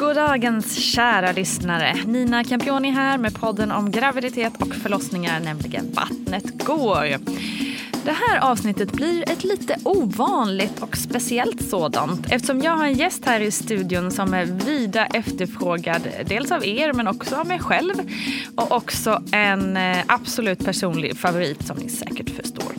Goddagens kära lyssnare. Nina Campioni här med podden om graviditet och förlossningar, nämligen Vattnet går. Det här avsnittet blir ett lite ovanligt och speciellt sådant eftersom jag har en gäst här i studion som är vida efterfrågad dels av er men också av mig själv och också en eh, absolut personlig favorit som ni säkert förstår.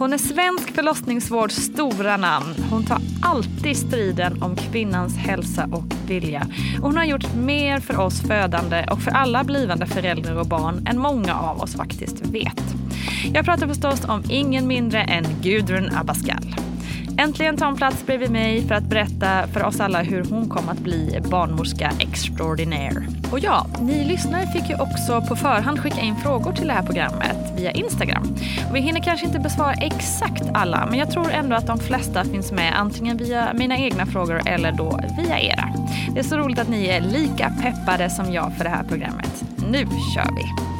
Hon är svensk förlossningsvårds stora namn. Hon tar alltid striden om kvinnans hälsa och vilja. Och hon har gjort mer för oss födande och för alla blivande föräldrar och barn än många av oss faktiskt vet. Jag pratar förstås om ingen mindre än Gudrun Abascal. Äntligen tar hon plats bredvid mig för att berätta för oss alla hur hon kom att bli barnmorska extraordinaire. Och ja, ni lyssnare fick ju också på förhand skicka in frågor till det här programmet via Instagram. Och vi hinner kanske inte besvara exakt alla, men jag tror ändå att de flesta finns med antingen via mina egna frågor eller då via era. Det är så roligt att ni är lika peppade som jag för det här programmet. Nu kör vi!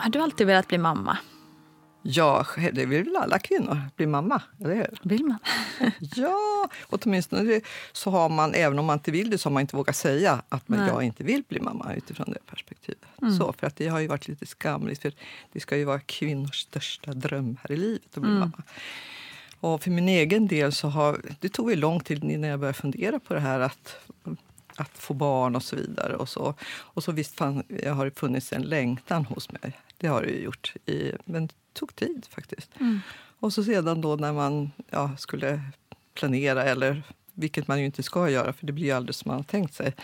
Har du alltid velat bli mamma? Ja, det vill väl alla kvinnor, bli mamma, eller hur? Vill man? ja, åtminstone så har man, även om man inte vill det, så har man inte vågat säga att man, jag inte vill bli mamma utifrån det perspektivet. Mm. Så, för att det har ju varit lite skamligt, för det ska ju vara kvinnors största dröm här i livet att bli mm. mamma. Och för min egen del så har det tog ju lång tid innan jag började fundera på det här att att få barn och så vidare. Och så, och så visst fan, jag har det funnits en längtan hos mig. Det har det gjort. I, men det tog tid faktiskt. Mm. Och så sedan då när man ja, skulle planera, eller vilket man ju inte ska göra för det blir ju aldrig som man har tänkt sig.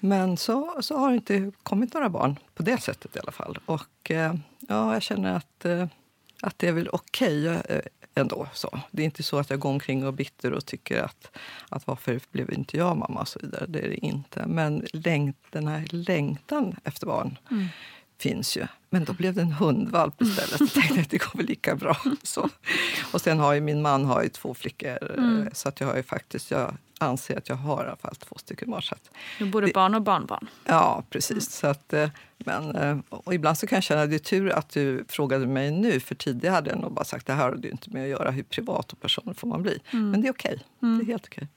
Men så, så har det inte kommit några barn på det sättet i alla fall. Och eh, ja, jag känner att, eh, att det är väl okej. Okay ändå. Så. Det är inte så att jag går omkring och bitter och tycker att, att varför blev inte jag mamma och så vidare. Det är det inte. Men längt, den här längtan efter barn mm. Finns ju. Men då blev det en hundvalp istället. Jag tänkte att det går väl lika bra. Så. Och sen har ju min man har ju två flickor. Mm. Så att jag har ju faktiskt, jag anser att jag har i alla fall två stycken barn. Så att, Nu både Det- barn och barnbarn. ja, precis. Så att, eh, men, eh, och ibland så kan jag känna att det är tur att du frågade mig nu. För tidigare hade jag nog bara sagt det här har du inte med att göra. Hur privat och personlig får man bli? Men det är okej. Det är helt okej.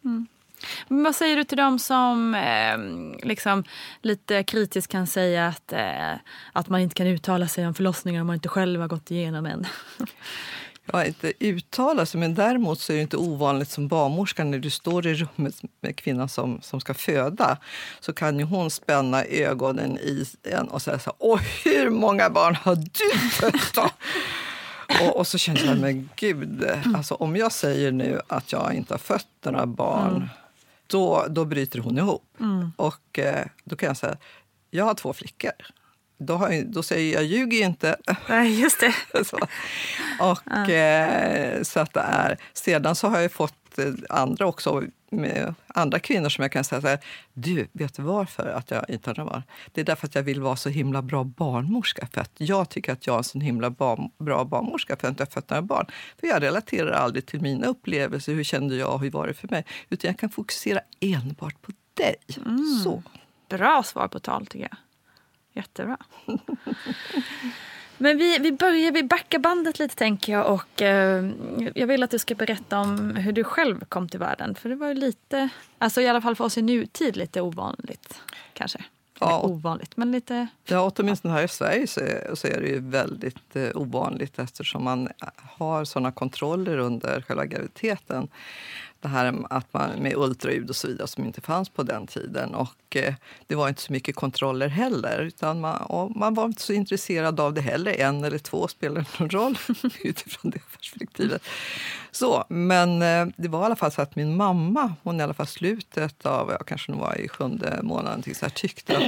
Men vad säger du till dem som eh, liksom, lite kritiskt kan säga att, eh, att man inte kan uttala sig om förlossningar om man inte själv har gått igenom en? Har inte uttalat sig, men däremot så är det inte ovanligt som barnmorska när du står i rummet med kvinnan som, som ska föda så kan ju hon spänna ögonen i en och säga så här, Åh, hur många barn har du fött då? och, och så känner jag, men gud, alltså, om jag säger nu att jag inte har fött några barn då, då bryter hon ihop. Och eh, då kan jag säga, jag har två flickor. Då, har då säger jag, jag ljuger ju inte. Nej, just det. så. Och, eh, så att det är. Sedan så har jag fått eh, andra också, med andra kvinnor som jag kan säga så här, du, vet du varför att jag inte har barn? Det är därför att jag vill vara så himla bra barnmorska. För att jag tycker att jag är en så himla barn, bra barnmorska för att jag inte har fött några barn. För jag relaterar aldrig till mina upplevelser, hur kände jag hur var det för mig? Utan jag kan fokusera enbart på dig. Så. Bra svar på tal tycker jag. Jättebra. Men vi, vi börjar, vi backar bandet lite tänker jag och eh, jag vill att du ska berätta om hur du själv kom till världen. För det var ju lite, alltså i alla fall för oss i nutid lite ovanligt kanske. Eller Ja. ovanligt, men lite... Ja, åtminstone här i Sverige så är, så är det ju väldigt eh, ovanligt eftersom man har såna kontroller under själva graviditeten. Det här att man, med ultraljud och så vidare som inte fanns på den tiden. Och eh, Det var inte så mycket kontroller heller. Utan man, man var inte så intresserad av det heller. En eller två spelade någon roll utifrån det perspektivet. Så, men eh, det var i alla fall så att min mamma, hon i alla fall slutet av, jag kanske hon var i sjunde månaden, så här, tyckte att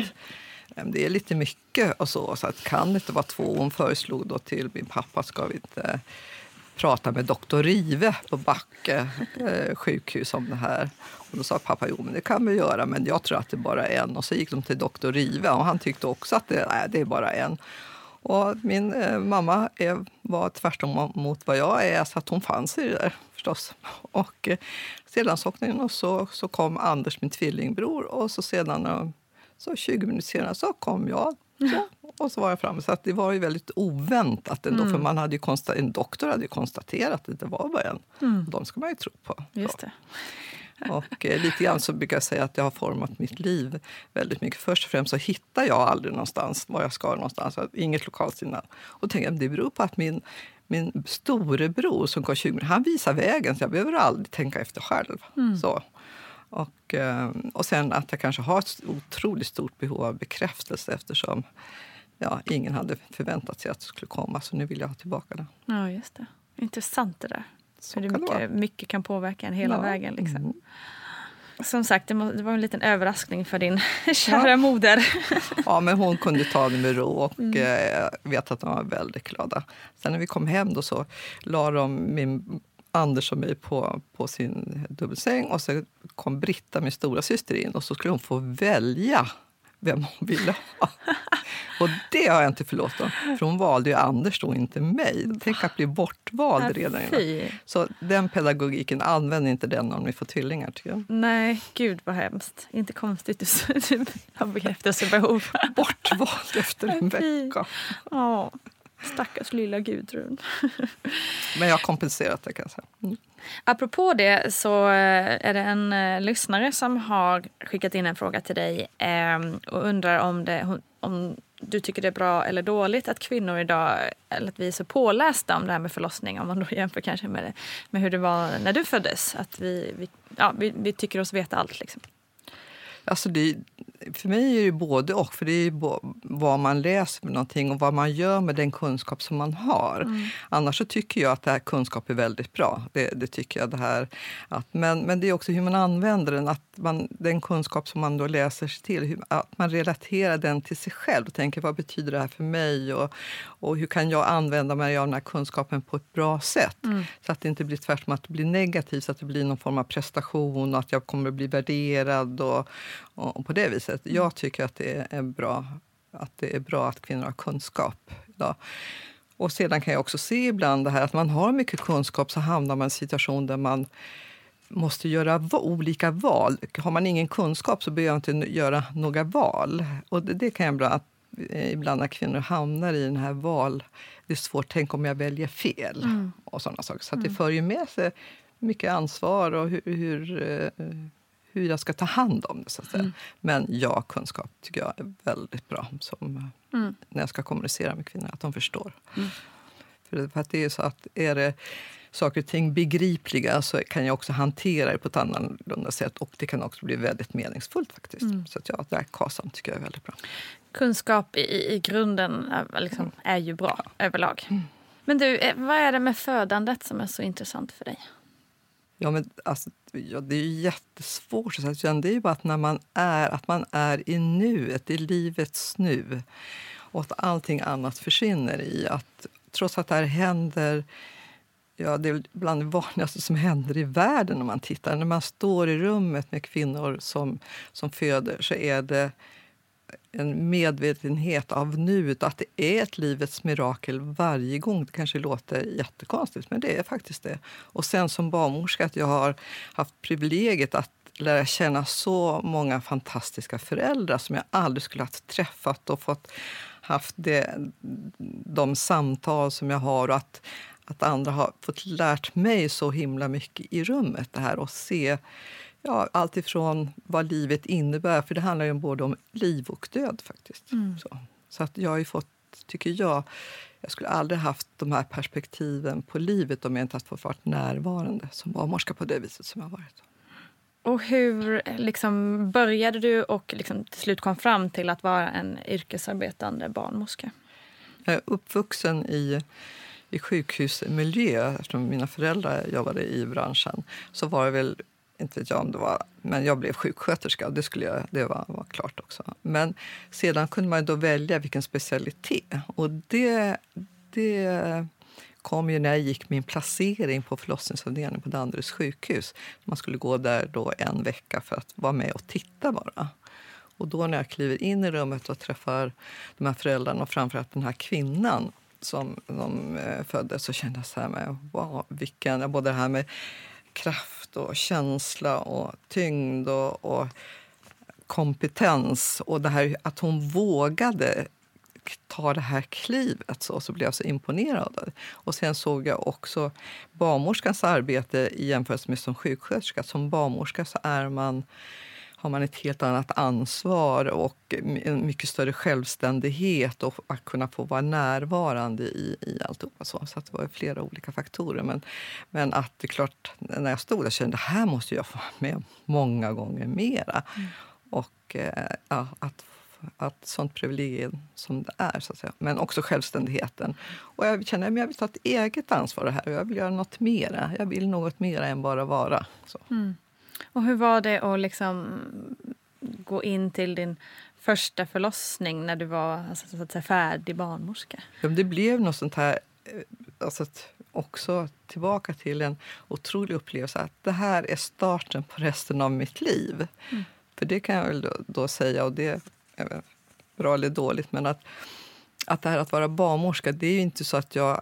eh, det är lite mycket och så, så att kan det inte vara två? Hon föreslog då till min pappa, ska vi inte prata med doktor Rive på Backe eh, sjukhus om det här. Och då sa pappa, jo men det kan vi göra, men jag tror att det bara är en. Och så gick de till doktor Rive och han tyckte också att det, nej, det är bara en. Och min eh, mamma är, var tvärtom mot vad jag är, så att hon fanns i det där förstås. Och eh, sedan så åkte och så, så kom Anders, min tvillingbror, och så sedan eh, så 20 minuter senare så kom jag. Så, och så var jag framme. Så att det var ju väldigt oväntat ändå, för man hade ju en doktor hade ju konstaterat att det var bara en. Och de ska man ju tro på. Just det. Och eh, lite grann så brukar jag säga att det har format mitt liv väldigt mycket. Först och främst så hittar jag aldrig någonstans var jag ska någonstans. Inget lokalsinne. Och tänker jag, det beror på att min, min storebror som går 20 minuter, han visar vägen så jag behöver aldrig tänka efter själv. Så. Och, eh, och sen att jag kanske har ett otroligt stort behov av bekräftelse eftersom ja, ingen hade förväntat sig att det skulle komma. Så nu vill jag ha tillbaka det. Ja, just det. Intressant det där. Så Hur mycket, mycket kan påverka en hela Ja. vägen. Liksom. Mm. Som sagt, det, var en liten överraskning för din kära moder. Ja, men hon kunde ta det med ro och Mm. eh, jag vet att de var väldigt glada. Sen när vi kom hem då så la de min Anders och mig på, på sin dubbelsäng och så kom Britta, min stora syster in och så skulle hon få välja vem hon ville ha. Och det har jag inte förlåtit dem, för hon valde ju Anders då, inte mig. Tänk att bli bortvald redan innan. Så den pedagogiken, använd inte den om ni får tvillingar. Tycker jag. Nej, gud vad hemskt. Inte konstigt du, har bekräftelsebehov. Bortvald efter en vecka. Ja, stackars lilla Gudrun. Men jag har kompenserat det kan jag säga. Mm. Apropå det så eh, är det en eh, lyssnare som har skickat in en fråga till dig eh, och undrar om, det, om du tycker det är bra eller dåligt att kvinnor idag, eller att vi är så pålästa om det här med förlossning, om man då jämför kanske med, det, med hur det var när du föddes. Att vi, vi, ja, vi, vi tycker oss veta allt liksom. Alltså det, för mig är det både och. För det är vad man läser med någonting och vad man gör med den kunskap som man har. Annars så tycker jag att det här kunskap är väldigt bra. Det, det tycker jag. Det här, att, men, men det är också hur man använder den. Att man, den kunskap som man då läser sig till, hur, att man relaterar den till sig själv och tänker vad betyder det här för mig? Och, och hur kan jag använda mig av den här kunskapen på ett bra sätt? Så att det inte blir tvärtom att det blir negativt, så att det blir någon form av prestation och att jag kommer att bli värderad och, och, på det viset. Jag tycker att det är bra att det är bra att kvinnor har kunskap idag. Och sedan kan jag också se ibland det här att man har mycket kunskap så hamnar man i en situation där man måste göra olika val. Har man ingen kunskap så behöver man inte göra några val. Och det, det kan jag ibland, ibland när kvinnor hamnar i den här val... Det är svårt, tänk om jag väljer fel. Mm. och såna saker. Så det för ju med sig mycket ansvar och hur, hur, eh, hur jag ska ta hand om det. Så att säga. Mm. Men ja, kunskap tycker jag är väldigt bra som, mm. när jag ska kommunicera med kvinnor, att de förstår. Mm. För, att det är så att är det saker och ting begripliga så kan jag också hantera det på ett annorlunda sätt och det kan också bli väldigt meningsfullt faktiskt. Mm. Så att ja, det här KASAM tycker jag är väldigt bra. Kunskap i, i grunden är, liksom, är ju bra överlag. Mm. Men du, eh, vad är det med födandet som är så intressant för dig? Ja, men alltså, ja, det är ju jättesvårt att säga. Det är ju bara att när man är, att man är i nuet, i livets nu. Och att allting annat försvinner i att trots att det här händer Ja, det är bland det vanligaste som händer i världen om man tittar. När man står i rummet med kvinnor som, som föder så är det en medvetenhet av nuet, att det är ett livets mirakel varje gång. Det kanske låter jättekonstigt, men det är faktiskt det. Och sen som barnmorska att jag har haft privilegiet att lära känna så många fantastiska föräldrar som jag aldrig skulle ha träffat och fått haft det, de samtal som jag har och att, att andra har fått lärt mig så himla mycket i rummet. Det här och se ja, allt ifrån vad livet innebär, för det handlar ju både om liv och död faktiskt. Mm. Så, så att jag har fått, tycker jag, jag skulle aldrig haft de här perspektiven på livet om jag inte hade fått vara närvarande som barnmorska på det viset som jag varit. Och hur liksom, började du och liksom, till slut kom fram till att vara en yrkesarbetande barnmorska? Jag är uppvuxen i, i sjukhusmiljö. Eftersom mina föräldrar jobbade i branschen så var det väl inte vet jag om det var, men jag blev sjuksköterska och det, skulle jag, det var, var klart också. Men sedan kunde man då välja vilken specialitet och det, det kom ju när jag gick min placering på förlossningsavdelningen på Danderyds sjukhus. Man skulle gå där då en vecka för att vara med och titta bara. Och då när jag kliver in i rummet och träffar de här föräldrarna och framförallt den här kvinnan som de eh, föddes födde så kände jag så här med, wow, vilken, både det här med kraft och känsla och tyngd och, och kompetens och det här att hon vågade ta det här klivet så, så blev jag så imponerad. Och sen såg jag också barnmorskans arbete i jämförelse med som sjuksköterska. Som barnmorska så är man har man ett helt annat ansvar och en mycket större självständighet och att kunna få vara närvarande i, i alltihopa. Så, så det var flera olika faktorer. Men, men att det är klart, när jag stod där kände jag det här måste jag få med många gånger mera. Mm. Och eh, ja, att att sånt privilegium som det är. Så att säga. Men också självständigheten. Och jag känner att jag vill ta ett eget ansvar här. Jag vill göra något mera. Jag vill något mera än bara vara. Så. Mm. Och hur var det att liksom gå in till din första förlossning när du var alltså, så att säga, färdig barnmorska? Ja, det blev något sånt här... Eh, alltså, också tillbaka till en otrolig upplevelse att det här är starten på resten av mitt liv. Mm. För det kan jag väl då, då säga, och det är bra eller dåligt, men att, att det här att vara barnmorska, det är ju inte så att jag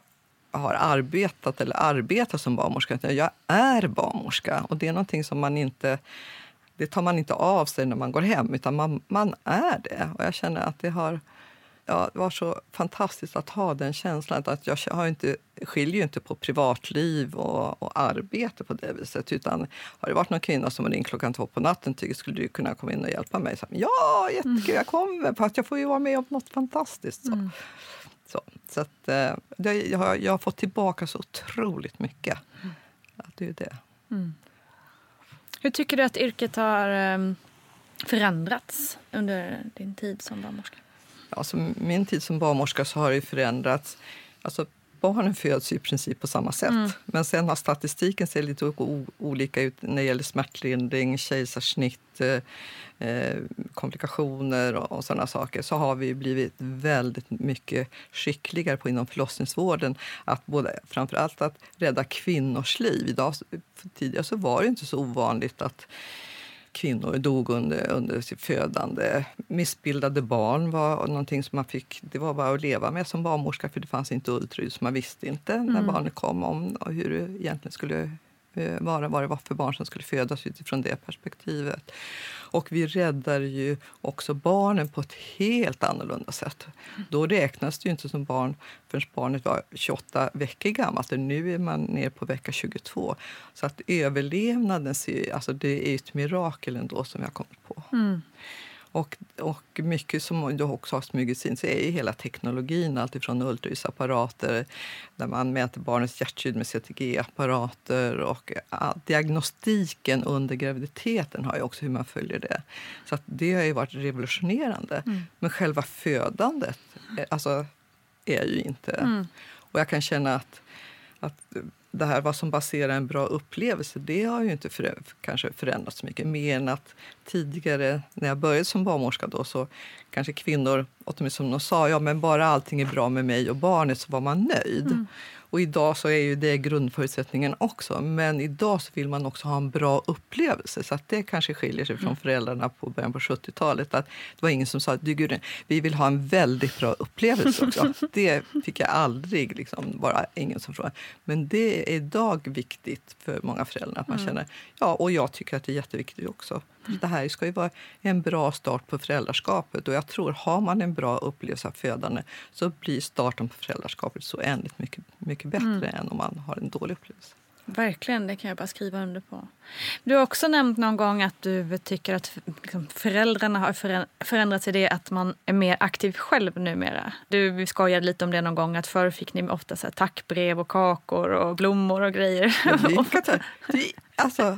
har arbetat eller arbetar som barnmorska. Jag är barnmorska och det är någonting som man inte det tar man inte av sig när man går hem, utan man, man är det. Och jag känner att det har ja, det var så fantastiskt att ha den känslan. Att jag har inte, skiljer ju inte på privatliv och, och, arbete på det viset. Utan har det varit någon kvinna som ringt klockan två på natten tycker skulle du kunna komma in och hjälpa mig. Så, ja, jättekul, jag kommer. Fast jag får ju vara med om något fantastiskt. Så. Mm. Så, så att, eh, det, jag, har, jag har fått tillbaka så otroligt mycket. Att det är det. Mm. Hur tycker du att yrket har um, förändrats under din tid som barnmorska? Alltså, min tid som barnmorska så har det förändrats. Alltså, barnen föds i princip på samma sätt. Mm. Men sen har statistiken ser lite olika ut när det gäller smärtlindring, kejsarsnitt, eh, eh, komplikationer och, och sådana saker. Så har vi blivit väldigt mycket skickligare på inom förlossningsvården. Att både, framförallt att rädda kvinnors liv. Idag, tidigare så var det inte så ovanligt att kvinnor dog under, under sitt födande. Missbildade barn var någonting som man fick, det var bara att leva med som barnmorska för det fanns inte ultraljud så man visste inte när mm. barnet kom om och hur det egentligen skulle Eh, vara, vad det var för barn som skulle födas utifrån det perspektivet. Och vi räddar ju också barnen på ett helt annorlunda sätt. Då räknas det ju inte som barn förrän barnet var 28 veckor gammalt. Nu är man ner på vecka 22. Så att överlevnaden, alltså det är ett mirakel ändå som vi har kommit på. Mm. Och, och mycket som också har smugits in så är ju hela teknologin, alltifrån ultraljudsapparater där man mäter barnets hjärtljud med CTG-apparater och diagnostiken under graviditeten har ju också hur man följer det. Så det har ju varit revolutionerande. Mm. Men själva födandet eh, alltså, är ju inte... Mm. Och jag kan känna att, att det här vad som baserar en bra upplevelse, det har ju inte för, kanske förändrats så mycket. Mer än att tidigare, när jag började som barnmorska då, så kanske kvinnor, åtminstone de sa, ja men bara allting är bra med mig och barnet så var man nöjd. Mm. Och idag så är ju det grundförutsättningen också. Men idag så vill man också ha en bra upplevelse. Så att det kanske skiljer sig från mm. föräldrarna på början på 70-talet. Att det var ingen som sa att vi vill ha en väldigt bra upplevelse också. det fick jag aldrig, liksom, bara ingen som frågade. Men det är idag viktigt för många föräldrar att man mm. känner, ja och jag tycker att det är jätteviktigt också. Det här ska ju vara en bra start på föräldraskapet. Och jag tror, har man en bra upplevelse av födande så blir starten på föräldraskapet så oändligt mycket, mycket bättre mm. än om man har en dålig upplevelse. Verkligen, det kan jag bara skriva under på. Du har också nämnt någon gång att du tycker att liksom, föräldrarna har förändrats i det att man är mer aktiv själv numera. Du skojade lite om det någon gång att förr fick ni ofta så tackbrev och kakor och blommor och grejer. det, alltså,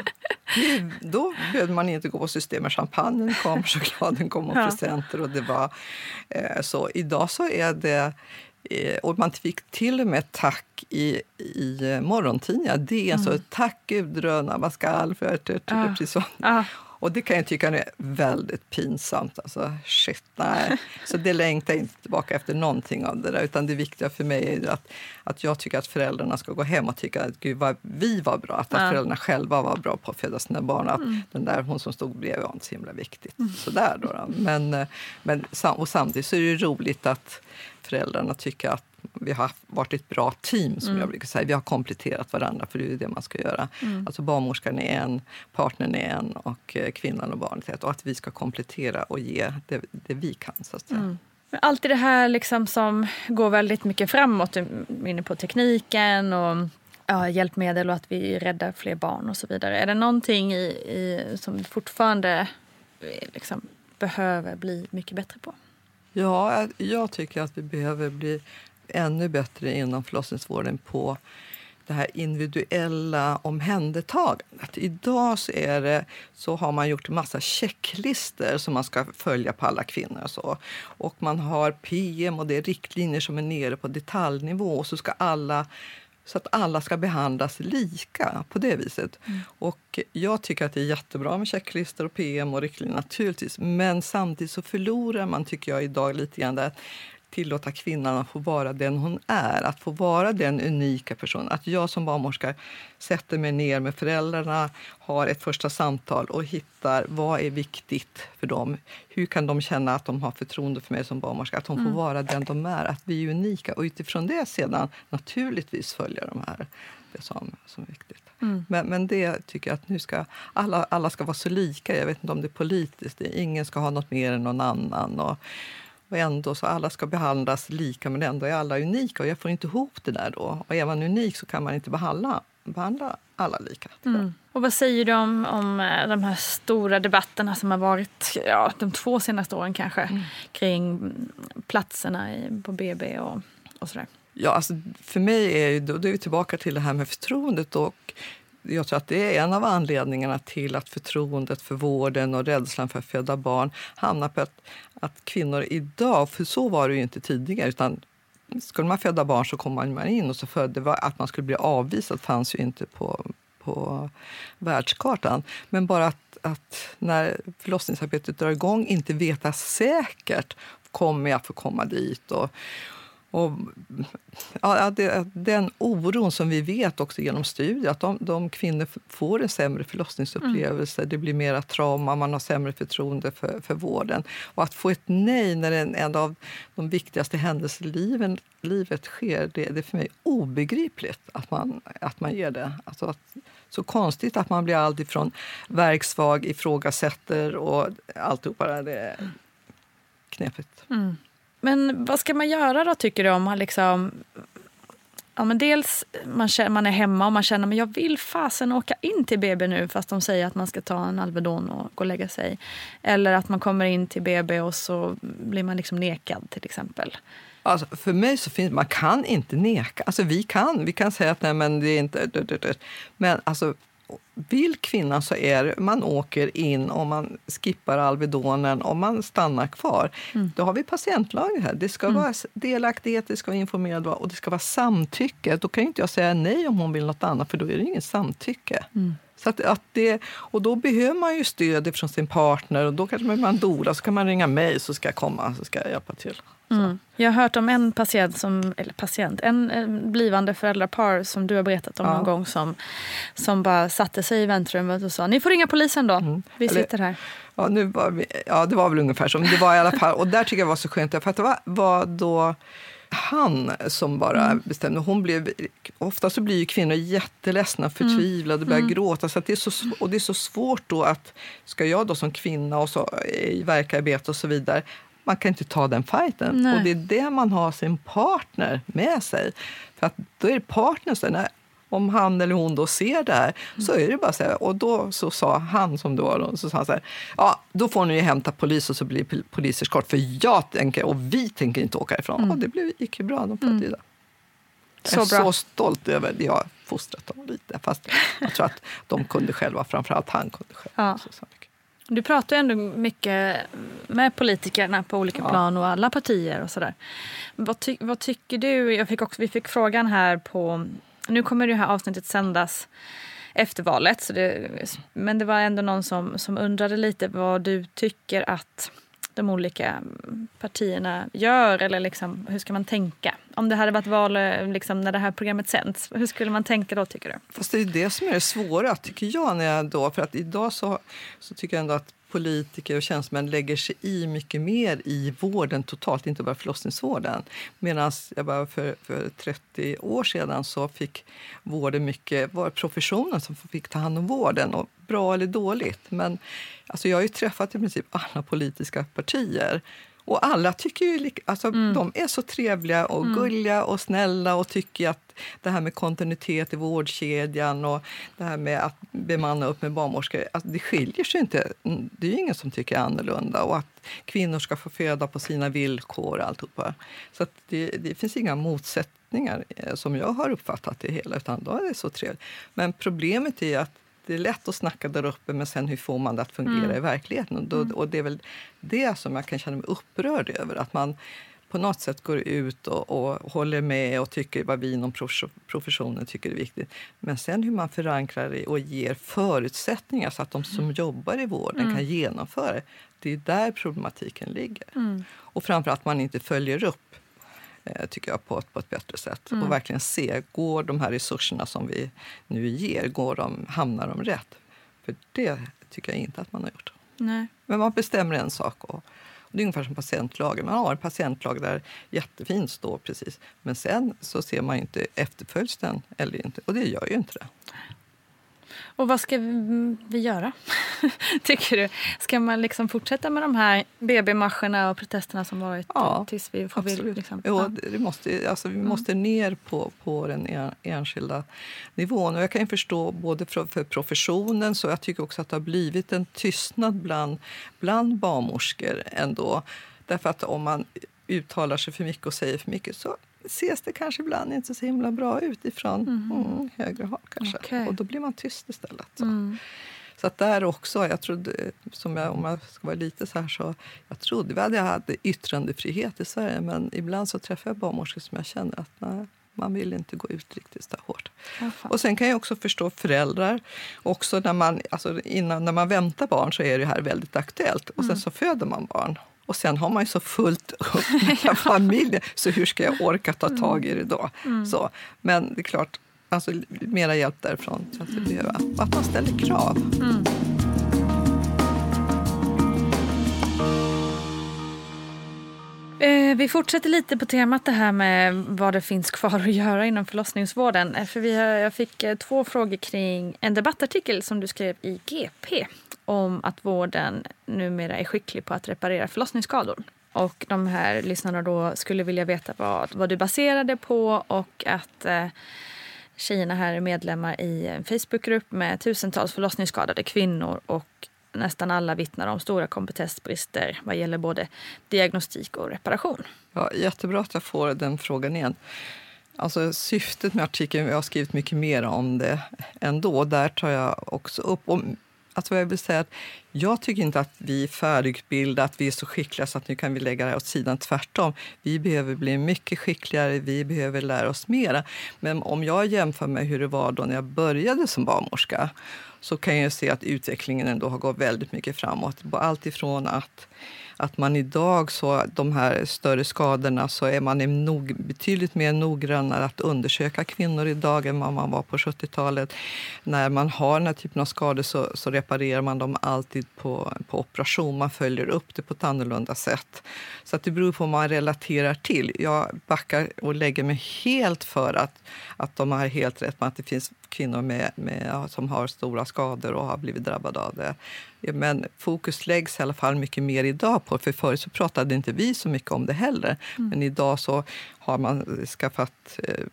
det, då behövde man inte gå på Systemet. Champagnen kom, chokladen kom och presenter och det var eh, så. Idag så är det och man fick till och med tack i, i morgontidningar. Det är mm. så tack Gudrun Abascal för ah. precis så. Ah. Och det kan jag tycka är väldigt pinsamt. Alltså, shit, nej. Så det längtar jag inte tillbaka efter någonting av det där. Utan det viktiga för mig är att, att jag tycker att föräldrarna ska gå hem och tycka att gud vad vi var bra. Att, ja. att föräldrarna själva var bra på att föda sina barn. Att mm. den där hon som stod bredvid var inte så himla viktigt. Mm. Sådär då, då. Men, men, och samtidigt så är det roligt att föräldrarna tycker att vi har varit ett bra team. som mm. jag brukar säga. Vi har kompletterat varandra, för det är det man ska göra. Mm. Alltså barnmorskan är en, partnern är en och eh, kvinnan och barnet är ett. Och att vi ska komplettera och ge det, det vi kan. Så att säga. Mm. Allt det här liksom som går väldigt mycket framåt, inne på tekniken och ja, hjälpmedel och att vi räddar fler barn och så vidare. Är det någonting i, i som fortfarande eh, liksom, behöver bli mycket bättre på? Ja, jag tycker att vi behöver bli ännu bättre inom förlossningsvården på det här individuella omhändertagandet. Idag så, är det, så har man gjort en massa checklister som man ska följa på alla kvinnor. Och, så. och man har PM och det är riktlinjer som är nere på detaljnivå. Och så ska alla så att alla ska behandlas lika på det viset. Mm. Och jag tycker att det är jättebra med checklistor och PM och riktlinjer naturligtvis. Men samtidigt så förlorar man, tycker jag, idag lite grann där tillåta kvinnan att få vara den hon är, att få vara den unika personen. Att jag som barnmorska sätter mig ner med föräldrarna, har ett första samtal och hittar vad är viktigt för dem. Hur kan de känna att de har förtroende för mig som barnmorska, att de får mm. vara den de är, att vi är unika. Och utifrån det sedan naturligtvis följa de här, det som, som är viktigt. Mm. Men, men det tycker jag att nu ska alla, alla ska vara så lika. Jag vet inte om det är politiskt. Ingen ska ha något mer än någon annan. Och, och ändå så alla ska behandlas lika, men ändå är alla unika. Och jag får inte ihop det där då. Och är man unik så kan man inte behandla, behandla alla lika. Mm. Och vad säger du om, om eh, de här stora debatterna som har varit ja, de två senaste åren kanske mm. kring platserna i, på BB och, och sådär? Ja, alltså, för mig är då, då är vi tillbaka till det här med förtroendet. Och jag tror att det är en av anledningarna till att förtroendet för vården och rädslan för att föda barn hamnar på att, att kvinnor idag, för så var det ju inte tidigare, utan skulle man föda barn så kom man in och så födde, att man skulle bli avvisad fanns ju inte på, på världskartan. Men bara att, att när förlossningsarbetet drar igång inte veta säkert kommer jag få komma dit och, och, ja, det, den oron som vi vet också genom studier, att de, de kvinnor får en sämre förlossningsupplevelse, mm. det blir mera trauma, man har sämre förtroende för, för vården. Och att få ett nej när en, en av de viktigaste händelserna i livet sker, det, det är för mig obegripligt att man, att man ger det. Alltså att, så konstigt att man blir alltifrån verksvag, ifrågasätter och alltihopa det är knepigt. Mm. Men vad ska man göra då tycker du om man liksom Ja, men dels man, känner, man är hemma och man känner att jag vill fasen åka in till BB nu fast de säger att man ska ta en Alvedon och gå och lägga sig. Eller att man kommer in till BB och så blir man liksom nekad till exempel. Alltså, för mig så finns man kan inte neka. Alltså, vi kan. Vi kan säga att nej, men det är inte... Men alltså, vill kvinnan så är man åker in och man skippar Alvedonen och man stannar kvar. Mm. Då har vi patientlagen här. Det ska mm. vara delaktighet, det ska vara informerad och det ska vara samtycke. Då kan inte jag säga nej om hon vill nåt annat för då är det ingen samtycke. Mm. Så att, att det, och då behöver man ju stöd från sin partner och då kanske man är en doula så kan man ringa mig så ska jag komma så ska jag hjälpa till. Mm. Jag har hört om en patient, som, eller patient, en, en blivande föräldrapar som du har berättat om ja. någon gång som, som bara satte sig i väntrummet och sa ni får ringa polisen då, mm. vi eller, sitter här. Ja, nu var vi, ja, det var väl ungefär. Men det var i alla fall, och där tycker jag var så skönt, för att det var, var då han som bara mm. bestämde. Hon blev, ofta så blir ju kvinnor jätteledsna, förtvivlade, mm. börjar mm. gråta. Så det är så, och det är så svårt då att, ska jag då som kvinna och så, i verkarbete och så vidare, man kan inte ta den fighten. Nej. Och det är det man har sin partner med sig. För att då är det partnern om han eller hon då ser det här mm. så är det bara så här. Och då så sa han som då så sa han så här, ja då får ni ju hämta polis och så blir poliseskort för jag tänker och vi tänker inte åka ifrån. Mm. Och det blev, gick ju bra, de mm. Jag är så, så stolt över det jag fostrat dem lite. Fast jag tror att de kunde själva, framförallt han kunde själv. Ja. Så, så du pratar ju ändå mycket med politikerna på olika ja. plan och alla partier och sådär. Vad, ty vad, tycker du? Jag fick också, vi fick frågan här på... Nu kommer det här avsnittet sändas efter valet. Så det, men det var ändå någon som, som undrade lite vad du tycker att de olika partierna gör? Eller liksom, hur ska man tänka? Om det hade varit val eh, liksom, när det här programmet sänds, hur skulle man tänka då tycker du? Fast det är det som är det svåra tycker jag. När jag då, för att idag så, så tycker jag ändå att politiker och tjänstemän lägger sig i mycket mer i vården totalt, inte bara förlossningsvården. Medan jag bara för, för 30 år sedan så fick vården mycket, var professionen som fick ta hand om vården. Och bra eller dåligt. Men alltså jag har ju träffat i princip alla politiska partier. Och alla tycker ju, alltså, mm. de är så trevliga och mm. gulliga och snälla och tycker att det här med kontinuitet i vårdkedjan och det här med att bemanna upp med barnmorskor, alltså, det skiljer sig inte. Det är ingen som tycker annorlunda. Och att kvinnor ska få föda på sina villkor och alltihopa. Så det, det finns inga motsättningar eh, som jag har uppfattat det hela, utan då är det så trevligt. Men problemet är att det är lätt att snacka där uppe, men sen hur får man det att fungera mm. i verkligheten? Och, då, mm. och, det är väl det som jag kan känna mig upprörd över. Att man på något sätt går ut och, och håller med och tycker vad vi inom professionen tycker är viktigt. Men sen hur man förankrar det och ger förutsättningar så att de som mm. jobbar i vården mm. kan genomföra det. Det är där problematiken ligger. Mm. Och framförallt att man inte följer upp tycker jag, på ett, på ett bättre sätt. Mm. Och verkligen se, går de här resurserna som vi nu ger, går de, hamnar de rätt? För det tycker jag inte att man har gjort. Nej. Men man bestämmer en sak. Och, och det är ungefär som patientlagen. Man har en patientlag där jättefint står precis. Men sen så ser man inte efterföljs den eller inte. Och det gör ju inte det. Och vad ska vi göra, tycker du? Ska man liksom fortsätta med de här BB-marscherna och protesterna som varit ja, tills vi får absolut. Liksom? Jo, ja. det måste, alltså, vi mm. måste ner på, på den enskilda nivån. Och jag kan förstå både för, för professionen så jag tycker också att det har blivit en tystnad bland, bland barnmorskor ändå. Därför att om man uttalar sig för mycket och säger för mycket så ses det kanske ibland inte så himla bra ut ifrån mm. Mm, högre håll. Kanske. Okay. Och då blir man tyst istället. Så. Mm. Så att där också, jag trodde, som jag, om jag ska vara lite så här så, jag trodde vi hade, hade yttrandefrihet i Sverige men ibland så träffar jag barnmorskor som jag känner att nej, man vill inte gå ut riktigt så hårt. och sen kan jag också förstå föräldrar. Också när man, alltså innan, när man väntar barn så är det här väldigt aktuellt och sen mm. så föder man barn. Och sen har man ju så fullt upp med familjen, så hur ska jag orka ta tag i det då? Mm. Så, men det är klart, alltså, mera hjälp därifrån. Så att, det att man ställer krav. Mm. Eh, Vi fortsätter lite på temat det här med vad det finns kvar att göra inom förlossningsvården. Eh, För vi har, jag fick eh, två frågor kring en debattartikel som du skrev i GP om att vården numera är skicklig på att reparera förlossningsskador. Och de här lyssnarna då skulle vilja veta vad, vad du baserade på och att eh, tjejerna här är medlemmar i en Facebookgrupp med tusentals förlossningsskadade kvinnor och nästan alla vittnar om stora kompetensbrister vad gäller både diagnostik och reparation. Ja, jättebra att jag får den frågan igen. Alltså, syftet med artikeln, jag har skrivit mycket mer om det ändå, där tar jag också upp Alltså vad jag vill säga att jag tycker inte att vi är färdigutbildade, att vi är så skickliga så att nu kan vi lägga det här åt sidan. Tvärtom. Vi behöver bli mycket skickligare, vi behöver lära oss mera. Men om jag jämför med hur det var då när jag började som barnmorska så kan jag se att utvecklingen ändå har gått väldigt mycket framåt. Allt ifrån att att man idag, så de här större skadorna, så är man nog, betydligt mer noggrannare att undersöka kvinnor idag än vad man var på 70-talet. När man har den här typen av skador så, så reparerar man dem alltid på, på operation. Man följer upp det på ett annorlunda sätt. Så att det beror på vad man relaterar till. Jag backar och lägger mig helt för att, att de har helt rätt med att det finns kvinnor med, med, som har stora skador och har blivit drabbade av det. Men fokus läggs i alla fall mycket mer idag på för förut så pratade inte vi så mycket om det heller. Mm. Men idag så har man skaffat, eh,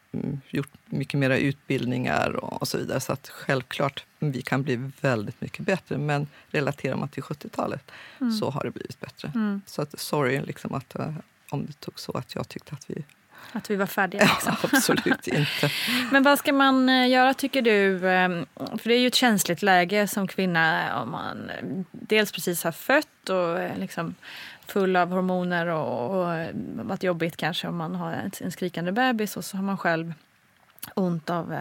gjort mycket mera utbildningar och, och, så vidare. Så att självklart, vi kan bli väldigt mycket bättre. Men relaterar man till 70-talet mm. så har det blivit bättre. Mm. Så att, sorry liksom att, eh, om det tog så att jag tyckte att vi att vi var färdiga? Liksom. Ja, absolut inte. Men vad ska man eh, göra tycker du? Ehm, för det är ju ett känsligt läge som kvinna om man dels precis har fött och liksom full av hormoner och, och varit jobbigt kanske om man har en skrikande bebis och så har man själv ont av eh,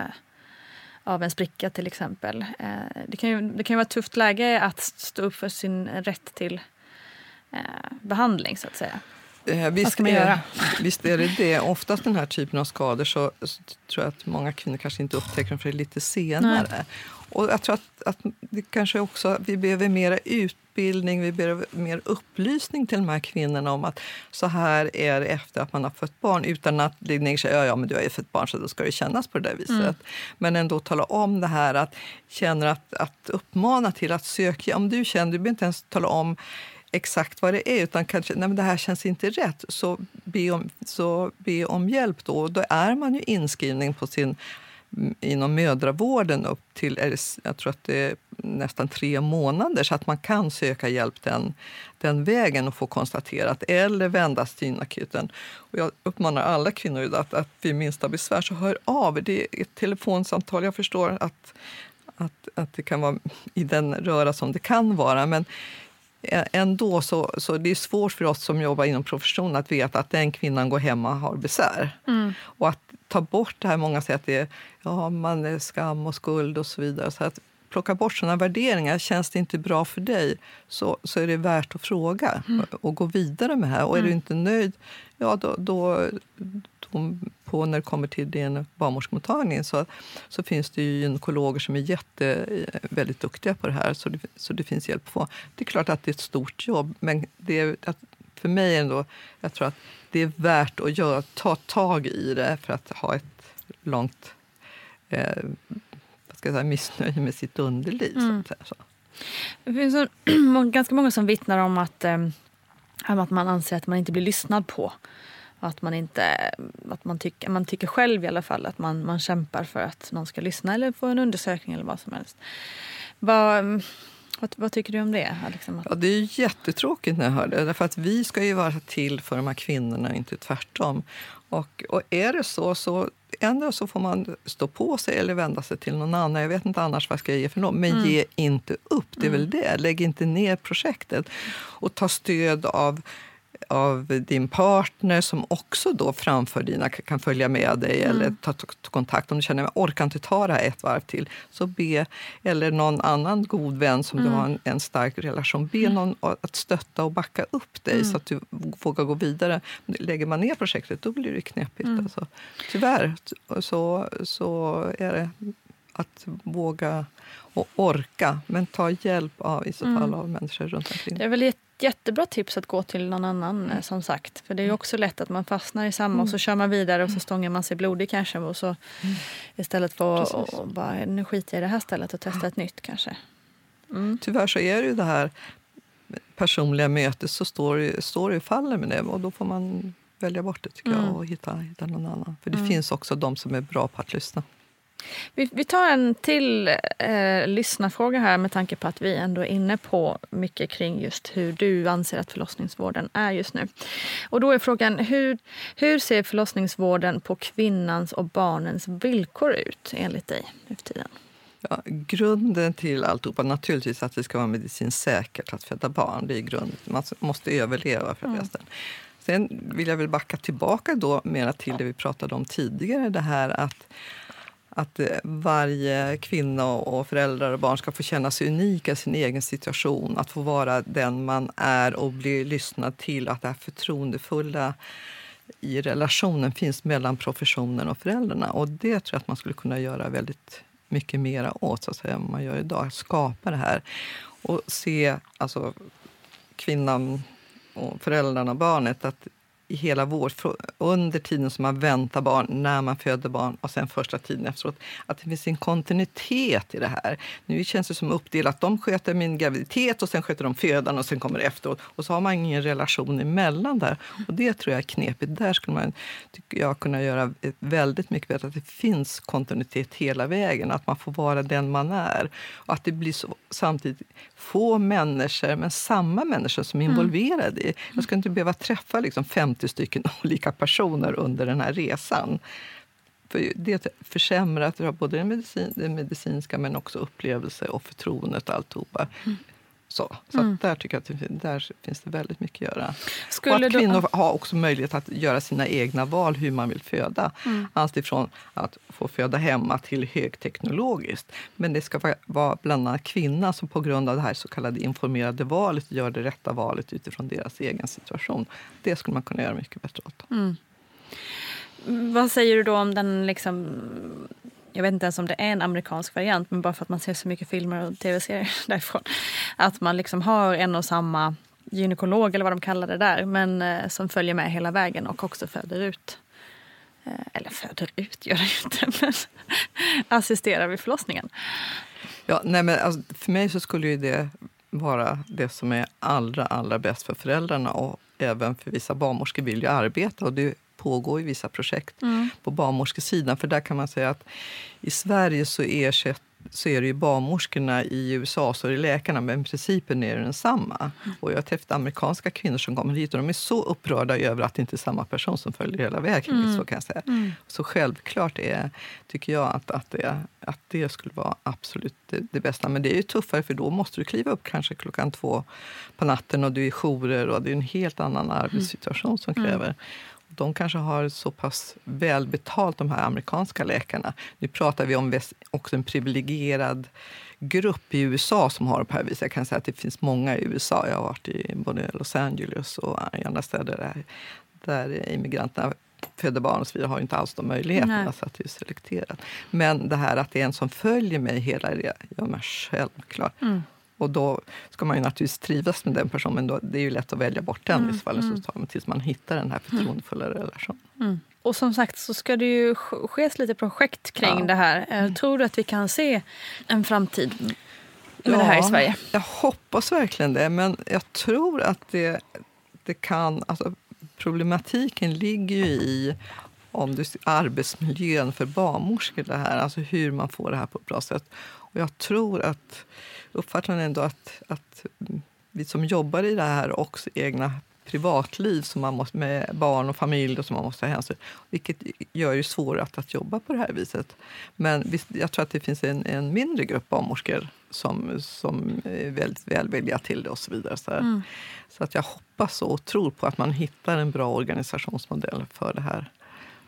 av en spricka till exempel. Eh, det kan ju, det kan ju vara ett tufft läge att stå upp för sin rätt till behandling så att säga. Eh, visst, Vad ska man göra? visst är det det. Oftast den här typen av skador så, så tror jag att många kvinnor kanske inte upptäcker dem för det lite senare. Nej. Och jag tror att, att det kanske också, vi behöver mer utbildning, vi behöver mer upplysning till de här kvinnorna om att så här är det efter att man har fött barn utan att det säger ja, ja, men du har ju fött barn så då ska det kännas på det där viset. Mm. Men ändå tala om det här, att känner att, att uppmana till att söka. Om du känner, du behöver inte ens tala om exakt vad det är, utan kanske nej men det här känns inte rätt, så be om, så be om hjälp. Då. Då är man ju inskrivning på sin, mm, inom mödravården upp till jag tror att det är nästan tre månader så att man kan söka hjälp den, den vägen och få konstaterat eller vändas till akuten. Och jag uppmanar alla kvinnor att, att vid minsta besvär så hör av. Det är ett telefonsamtal. Jag förstår att, att, att det kan vara i den röra som det kan vara. Men ändå så, så det är svårt för oss som jobbar inom professionen att veta att den kvinnan går hemma och har besvär. Mm. Och att ta bort det här, många säger att det är, ja, man är skam och skuld och så vidare. Så att plocka bort sådana värderingar. Känns det inte bra för dig så, så är det värt att fråga mm. och gå vidare med det här. Och är mm. du inte nöjd, ja då, då, då, på när det kommer till din barnmorskemottagning så, så finns det ju gynekologer som är jätte, väldigt duktiga på det här, så det, så det finns hjälp att få. Det är klart att det är ett stort jobb, men det är, att, för mig ändå, jag tror att det är värt att göra, ta tag i det för att ha ett långt eh, vad ska jag säga, missnöje med sitt underliv. Mm. Så, så. Det finns så, ganska många som vittnar om att, eh, att man anser att man inte blir lyssnad på. Att man inte, att man tycker, man tycker själv i alla fall att man, man kämpar för att någon ska lyssna eller få en undersökning eller vad som helst. Vad, vad, vad tycker du om det? Liksom ja, det är jättetråkigt när jag hör det. Därför att vi ska ju vara till för de här kvinnorna, inte tvärtom. Och, och är det så, så ändå så får man stå på sig eller vända sig till någon annan. Jag vet inte annars vad jag ska ge för någon. Men mm. ge inte upp, det är mm. väl det. Lägg inte ner projektet. Och ta stöd av av din partner som också då framför dina kan följa med dig mm. eller ta, ta, ta, kontakt. Om du känner att orkar inte ta det här ett varv till, så be. Eller någon annan god vän som mm. du har en, en, stark relation. Be mm. någon att stötta och backa upp dig mm. så att du vågar gå vidare. Lägger man ner projektet då blir det knepigt. Mm. Alltså. Tyvärr så, så är det att våga och orka, men ta hjälp av i så fall mm. av människor runt omkring. Det är väl jättebra tips att gå till någon annan mm. som sagt. För det är mm. också lätt att man fastnar i samma mm. och så kör man vidare och så mm. stångar man sig blodig kanske. Och så, mm. Istället för att bara, nu skiter jag i det här stället och testa ett nytt kanske. Mm. Tyvärr så är det ju det här personliga mötet så står det, står det och faller med det och då får man välja bort det tycker jag och hitta, hitta någon annan. För det finns också de som är bra på att lyssna. Vi, vi tar en till eh, lyssnarfråga här med tanke på att vi ändå är inne på mycket kring just hur du anser att förlossningsvården är just nu. Och då är frågan, hur, hur ser förlossningsvården på kvinnans och barnens villkor ut enligt dig nu för tiden? Ja, grunden till alltihopa naturligtvis att det ska vara medicinskt säkert att föda barn. Det är grunden. Man måste överleva för mm. Sen vill jag väl backa tillbaka då mera till det vi pratade om tidigare. Det här att att eh, varje kvinna och föräldrar och barn ska få känna sig unika i sin egen situation. Att få vara den man är och bli lyssnad till. Att det här förtroendefulla i relationen finns mellan professionen och föräldrarna. Och det tror jag att man skulle kunna göra väldigt mycket mer åt så att säga, än man gör idag. Skapa det här och se alltså, kvinnan och föräldrarna och barnet att i hela vår, under tiden som man väntar barn, när man föder barn och sen första tiden efteråt. Att det finns en kontinuitet i det här. Nu känns det som uppdelat. De sköter min graviditet och sen sköter de födan och sen kommer det efteråt. Och så har man ingen relation emellan där. Och det tror jag är knepigt. Där skulle man, tycker jag, kunna göra väldigt mycket bättre. Att det finns kontinuitet hela vägen. Att man får vara den man är. Och att det blir så, samtidigt få människor, men samma människor som är mm. involverade i. Jag ska inte behöva träffa liksom 50 stycken olika personer under den här resan. För det försämrar både det, medicin, det medicinska men också upplevelse och förtroendet och alltihopa. Mm. Så, så mm. där tycker jag att där finns det väldigt mycket att göra. Skulle och att kvinnor du... har också möjlighet att göra sina egna val hur man vill föda. Mm. Allt ifrån att få föda hemma till högteknologiskt. Men det ska vara bland annat kvinnan som på grund av det här så kallade informerade valet gör det rätta valet utifrån deras egen situation. Det skulle man kunna göra mycket bättre åt. Mm. Vad säger du då om den liksom jag vet inte ens om det är en amerikansk variant, men bara för att man ser så mycket filmer och tv-serier därifrån. Att man liksom har en och samma gynekolog eller vad de kallar det där, men eh, som följer med hela vägen och också föder ut. Eh, eller föder ut gör det inte, men assisterar vid förlossningen. Ja, nej men alltså, för mig så skulle ju det vara det som är allra, allra bäst för föräldrarna och även för vissa barnmorskor vill ju arbeta. Och det pågår i vissa projekt mm. på barnmorskesidan. För där kan man säga att i Sverige så, ersätt, så är det ju barnmorskorna, i USA så är det läkarna, men principen är densamma. Mm. Och jag har träffat amerikanska kvinnor som kommer hit och de är så upprörda över att det inte är samma person som följer hela vägen. Mm. Så kan säga. Mm. Så självklart är, tycker jag att, att, det, att det skulle vara absolut det, det, bästa. Men det är ju tuffare för då måste du kliva upp kanske klockan två på natten och du är jourer och det är en helt annan arbetssituation som mm. kräver de kanske har så pass väl betalt, de här amerikanska läkarna. Nu pratar vi om också en privilegierad grupp i USA som har det på här viset. Jag kan säga att det finns många i USA. Jag har varit i både Los Angeles och i andra städer där, där immigranterna föder barn och så vidare har inte alls de möjligheterna. Så att det är selekterat. Men det här att det är en som följer mig hela det gör mig självklar. Mm. Och då ska man ju naturligtvis trivas med den personen, men då, det är ju lätt att välja bort den mm, i så fall, mm. så tar man tills man hittar den här mm. förtroendefulla mm. relationen. Mm. Och som sagt så ska det ju ske lite projekt kring ja. det här. Eh, mm. Tror du att vi kan se en framtid med ja, det här i Sverige? Jag hoppas verkligen det, men jag tror att det, det kan... Alltså, problematiken ligger ju i om du, arbetsmiljön för barnmorskor. Det här, alltså hur man får det här på ett bra sätt. Och jag tror att uppfattar ändå att, att vi som jobbar i det här också egna privatliv som man måste, med barn och familj och som man måste ta hänsyn Vilket gör det svårare att, att jobba på det här viset. Men visst, jag tror att det finns en, en mindre grupp barnmorskor som, som är väldigt välvilliga till det och så vidare. Så, mm. så att jag hoppas och tror på att man hittar en bra organisationsmodell för det här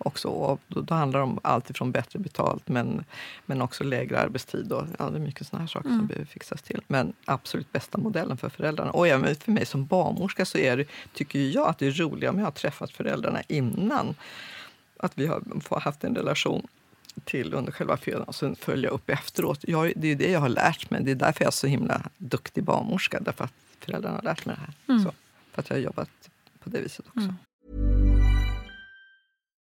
också. Och då, handlar det om allt ifrån bättre betalt men, men också lägre arbetstid. Och, ja, det är mycket såna här saker mm. som behöver fixas till. Men absolut bästa modellen för föräldrarna. Och även för mig som barnmorska så är det, tycker jag att det är roligare om jag har träffat föräldrarna innan. Att vi har haft en relation till under själva födan och sen följa upp efteråt. Jag, det är det jag har lärt mig. Det är därför jag är så himla duktig barnmorska. Därför att föräldrarna har lärt mig det här. Mm. Så, för att jag har jobbat på det viset också. Mm.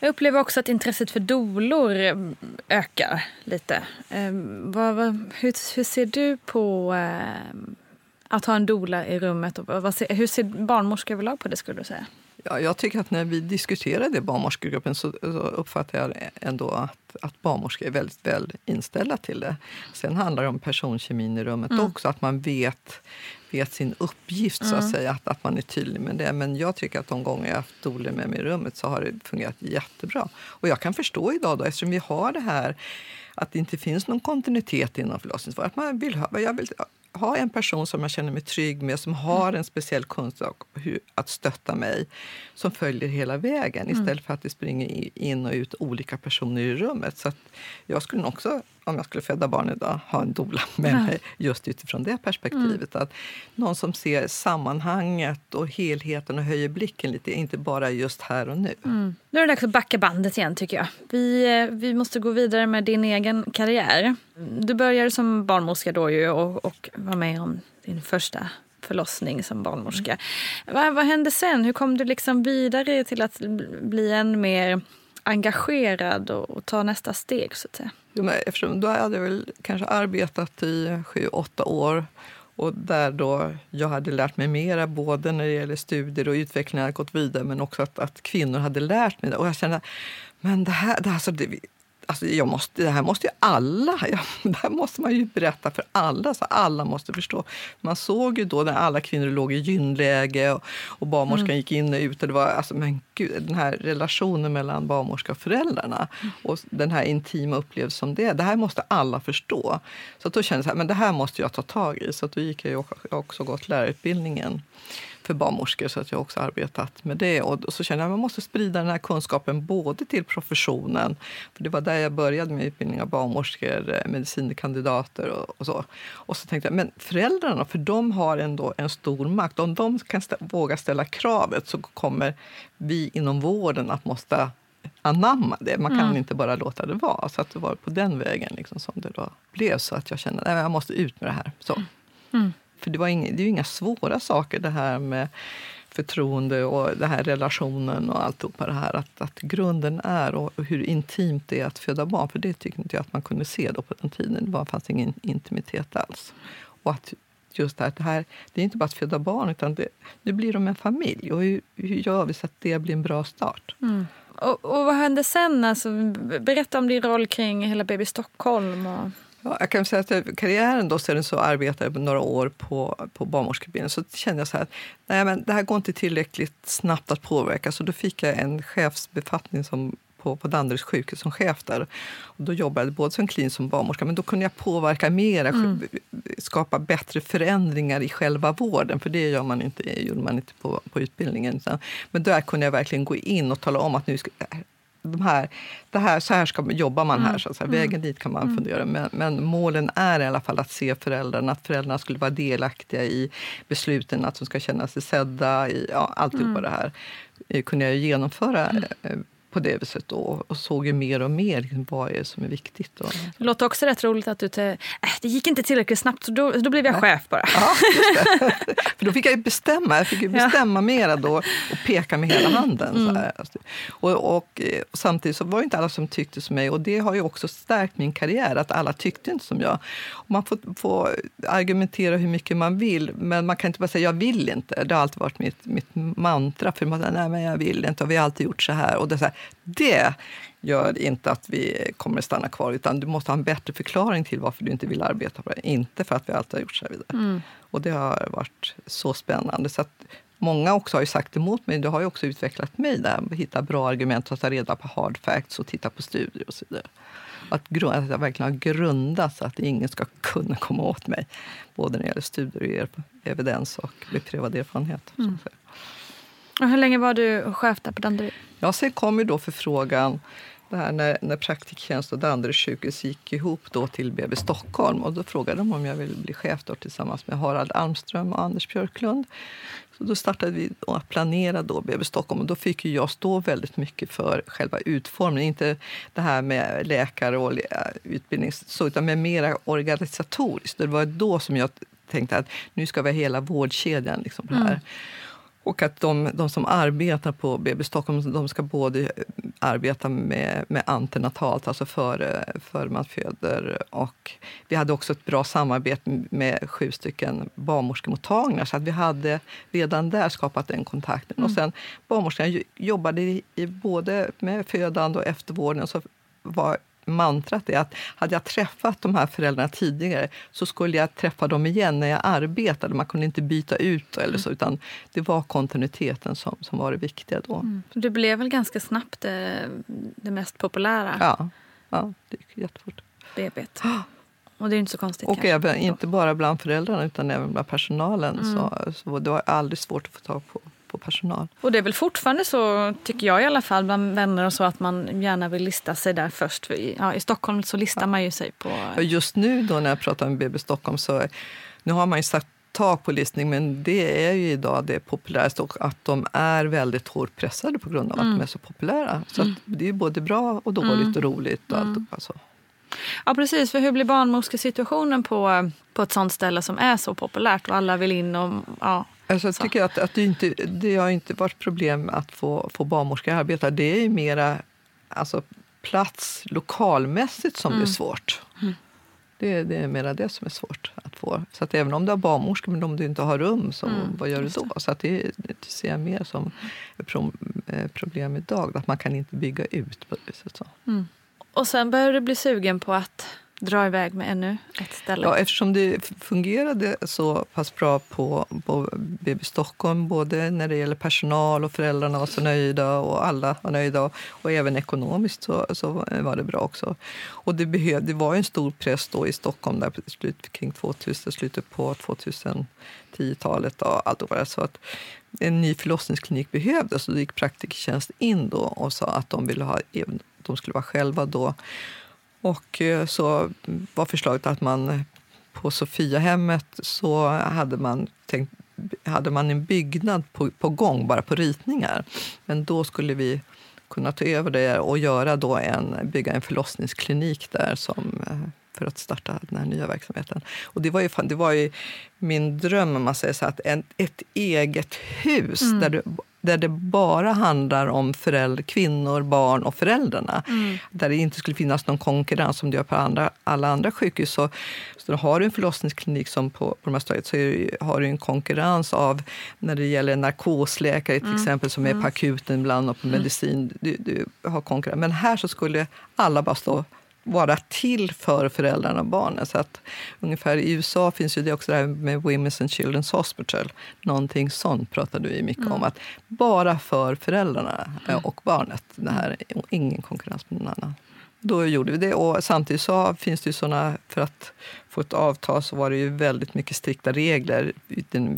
Jag upplever också att intresset för dolor ehm, ökar lite. Ehm, vad, vad, hur, hur, ser du på ehm, att ha en dola i rummet? Och vad, hur ser barnmorskor överlag på det? skulle du säga? Ja, jag tycker att när vi diskuterade barnmorskegruppen så, så uppfattar jag ändå att, att barnmorskor är väldigt väl inställda till det. Sen handlar det om personkemin i rummet mm. också, att man vet, vet sin uppgift, mm. så att mm. säga, att, att man är tydlig med det. Men jag tycker att de gånger jag haft doler med mig i rummet så har det fungerat jättebra. Och jag kan förstå idag, då, eftersom vi har det här att det inte finns någon kontinuitet inom förlossningsvården. Att man vill jag vill ha en person som jag känner mig trygg med, som har en speciell kunskap hur, att stötta mig, som följer hela vägen mm. istället för att det springer in och ut olika personer i rummet. Så jag skulle också om jag skulle föda barn idag, ha en dola med ja. mig just utifrån det perspektivet. Mm. Att någon som ser sammanhanget och helheten och höjer blicken lite, inte bara just här och nu. Mm. Nu är det dags att backa bandet igen tycker jag. Vi, eh, vi måste gå vidare med din egen karriär. Du började som barnmorska då ju och, och var med om din första förlossning som barnmorska. Mm. Vad, vad hände sen? Hur kom du liksom vidare till att bli än mer engagerad och, och ta nästa steg? så att säga? Jo, men eftersom då hade jag väl kanske arbetat i sju, åtta år Och där då jag hade lärt mig mera, både när det gäller studier och utveckling, gått vidare, men också att, att kvinnor hade lärt mig det. Och jag kände, men det här, det här så det, Alltså jag måste, det här måste ju alla, ja, det här måste man ju berätta för alla, så alla måste förstå. Man såg ju då när alla kvinnor låg i gynläge och, och barnmorskan mm. gick in och ut. Och det var, alltså, men gud, den här relationen mellan barnmorska och föräldrarna mm. och den här intima upplevelsen som det det här måste alla förstå. Så då kände jag att det här måste jag ta tag i. Så då gick jag också gått lärarutbildningen för barnmorskor så att jag också arbetat med det. Och så kände jag att man måste sprida den här kunskapen både till professionen, för det var där jag började med utbildning av barnmorskor, eh, medicinkandidater och, och, så. Och så tänkte jag, men föräldrarna, för de har ändå en stor makt. Om de kan stä våga ställa kravet så kommer vi inom vården att måste anamma det. Man kan mm. inte bara låta det vara. Så att det var på den vägen liksom som det då blev. Så att jag kände att jag måste ut med det här. Så. Mm. För det, var inga, det är ju inga svåra saker det här med förtroende och det här relationen och alltihopa det här. Att, att grunden är och hur intimt det är att föda barn. För det tyckte inte jag att man kunde se då på den tiden. Det fanns ingen intimitet alls. Och att just det här, det här, det är inte bara att föda barn utan det, nu blir de en familj. Och hur, hur gör vi så att det blir en bra start? Mm. Och, och, vad hände sen? Alltså, berätta om din roll kring hela Baby Stockholm. Och... Ja, jag kan säga att karriären då, sedan så arbetade jag några år på, på barnmorskeutbildningen så kände jag så här, nej men det här går inte tillräckligt snabbt att påverka. Så då fick jag en chefsbefattning som på, på Danderyds sjukhus som chef där. Och då jobbade jag både som klinisk som barnmorska, men då kunde jag påverka mer, mm. skapa bättre förändringar i själva vården, för det gör man inte, gjorde man inte på, på utbildningen. Men där kunde jag verkligen gå in och tala om att nu ska, de här, det här, så här ska, jobbar man här. Mm. Så att. Vägen dit kan man mm. fundera. Men, men, målen är i alla fall att se föräldrarna, att föräldrarna skulle vara delaktiga i besluten, att de ska känna sig sedda, i ja, alltihopa mm. det här. Det kunde jag genomföra mm. Eh, på det viset då, och såg ju mer och mer liksom, vad är som är viktigt. Då. Det låter också rätt roligt att du te, äh, det gick inte tillräckligt snabbt så då, då blev jag chef bara. Ja, För då fick jag bestämma, jag fick bestämma ja. mera då och peka med hela handen. Mm. Alltså, och, och, och, eh, samtidigt så var det inte alla som tyckte som mig och det har ju också stärkt min karriär, att alla tyckte inte som jag. Och man får, får argumentera hur mycket man vill, men man kan inte bara säga jag vill inte. Det har alltid varit mitt, mitt mantra, för man nej men jag vill inte och vi har alltid gjort så här. Och det, så här, det gör inte att vi kommer stanna kvar, utan du måste ha en bättre förklaring till varför du inte vill arbeta på det. Inte för att vi alltid har gjort så här vidare. Mm. Och det har varit så spännande. Så att många också har ju sagt emot mig. Det har ju också utvecklat mig där. Att hitta bra argument och ta reda på hard facts och titta på studier och så vidare. Att, att jag verkligen har grundat så att ingen ska kunna komma åt mig. Både när det gäller studier, evidens och beprövad erfarenhet. Mm. Och hur länge var du chef där på Danderyd? Ja, sen kom ju då förfrågan det här när, när Praktiktjänst och Danderyds sjukhus gick ihop då till BB Stockholm. Och då frågade de om jag ville bli chef då tillsammans med Harald Almström och Anders Björklund. Så då startade vi att planera då BB Stockholm och då fick jag stå väldigt mycket för själva utformningen. Inte det här med läkare och utbildning, utan med mer organisatoriskt. Det var då som jag tänkte att nu ska vi ha hela vårdkedjan. Liksom, det här. Mm. Och att de, de, som arbetar på BB Stockholm de ska både arbeta med, med antenatalt, alltså före, före man föder. Och vi hade också ett bra samarbete med sju stycken barnmorskemottagningar. Så att vi hade redan där skapat den kontakten. Mm. Och sen barnmorskan jobbade i, i både med födande och eftervården. Så var mantrat är att hade jag träffat de här föräldrarna tidigare så skulle jag träffa dem igen när jag arbetade. Man kunde inte byta ut eller så, utan det var kontinuiteten som, som var det viktiga då. Mm. Du blev väl ganska snabbt det, det mest populära? Ja, ja, det gick jättefort. BB. Och det är inte så konstigt. Och kanske, även, inte bara bland föräldrarna utan även bland personalen. Mm. Så, så det var aldrig svårt att få tag på på personal. Och det är väl fortfarande så, tycker jag i alla fall, bland vänner och så att man gärna vill lista sig där först. Ja, I Stockholm så listar ja. man ju sig på... Just nu då när jag pratar med BB Stockholm så nu har man ju satt tak på listning, men det är ju idag det populäraste och att de är väldigt hårt pressade på grund av mm. att de är så populära. Så mm. det är både bra och dåligt mm. och roligt. Och allt, mm. alltså. Ja precis, för hur blir barnmorskesituationen på, på ett sånt ställe som är så populärt och alla vill in och ja, Alltså, jag tycker att, att det, inte, det har inte varit problem att få, få barnmorskor att arbeta. Det är mera alltså, plats lokalmässigt som mm. det är mm. svårt. Mm. Det, det är mera det som är svårt att få. Så att även om du har barnmorska, men om du inte har rum, så Mm, vad gör du då? Så att det, det ser jag mer som ett pro- eh, problem idag, att man kan inte bygga ut på det viset. Så. Och sen började du bli sugen på att dra iväg med ännu ett ställe. Ja, eftersom det fungerade så pass bra på, på BB Stockholm både när det gäller personal och föräldrarna var så nöjda och alla var nöjda och, även ekonomiskt så, så var det bra också. Och det, behöv, det var en stor press då i Stockholm där slut, kring 2000, slutet på 2010-talet och allt det så att en ny förlossningsklinik behövdes och då gick Praktikertjänst in då och sa att de ville ha, de skulle vara själva då och eh, så var förslaget att man eh, på Sofiahemmet så hade man, tänkt, hade man en byggnad på, på gång, bara på ritningar. Men då skulle vi kunna ta över det och göra då en, bygga en förlossningsklinik där som, eh, för att starta den här nya verksamheten. Och det var ju, det var ju min dröm, om man säger så, att en, ett eget hus där, det, där det bara handlar om föräldrar, kvinnor, barn och föräldrarna. Där det inte skulle finnas någon konkurrens som det gör på andra, alla andra sjukhus. Så, så har du en förlossningsklinik som på, på de här stadiet så det, har du en konkurrens av när det gäller narkosläkare till exempel som är på akuten ibland och på medicin. Du, du har konkurrens. Men här så skulle alla bara stå vara till för föräldrarna och barnen. Så att ungefär I USA finns ju det också det här med Women's and Children's Hospital. Någonting sånt pratar du ju mycket om. Att bara för föräldrarna eh, och barnet. Det här, ingen konkurrens med någon annan. Då gjorde vi det. Och samtidigt så finns det ju såna, för att få ett avtal så var det ju väldigt mycket strikta regler